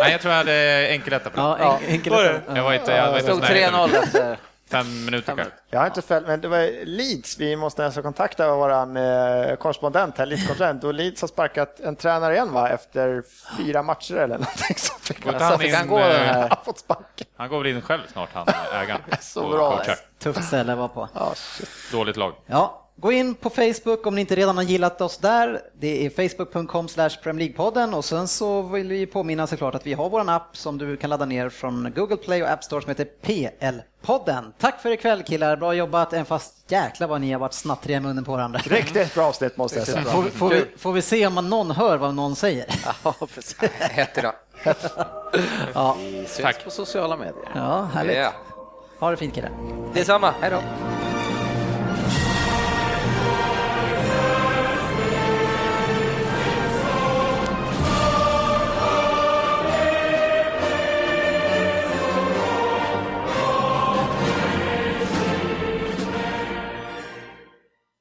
Speaker 5: Nej, jag tror jag hade enkeletta på det.
Speaker 1: Ja, en, enkel
Speaker 3: Var det?
Speaker 5: Jag var inte, jag var inte
Speaker 7: stod
Speaker 5: ens nära.
Speaker 7: 3-0 efter.
Speaker 5: Fem minuter kanske.
Speaker 4: Jag har inte följt, men det var Leeds. Vi måste alltså kontakta vår eh, korrespondent här, Leeds-korrespondent. Och Leeds har sparkat en tränare igen va? Efter fyra matcher eller någonting. Så fick han,
Speaker 5: han
Speaker 7: fick han gå den
Speaker 5: eh,
Speaker 7: här?
Speaker 4: han har fått.
Speaker 5: Han går väl in själv snart, han ägaren.
Speaker 4: Så bra.
Speaker 5: coachar.
Speaker 1: Tufft ställe att vara på.
Speaker 4: Ja, shit.
Speaker 5: Dåligt lag.
Speaker 1: Ja, gå in på Facebook om ni inte redan har gillat oss där. Det är facebook.com slash League-podden och sen så vill vi påminna såklart att vi har vår app som du kan ladda ner från Google Play och App Store som heter PL-podden. Tack för ikväll killar, bra jobbat, även fast jäklar vad ni har varit snattriga i munnen på varandra.
Speaker 4: Riktigt bra avsnitt måste jag säga.
Speaker 1: Får, får, vi, får vi se om någon hör vad någon säger?
Speaker 7: Ja, precis.
Speaker 3: Hett idag.
Speaker 1: Ja,
Speaker 7: Syns
Speaker 5: Tack.
Speaker 7: på sociala medier.
Speaker 1: ja härligt.
Speaker 3: Ja.
Speaker 1: Ha det fint killar.
Speaker 3: Detsamma. Hej då.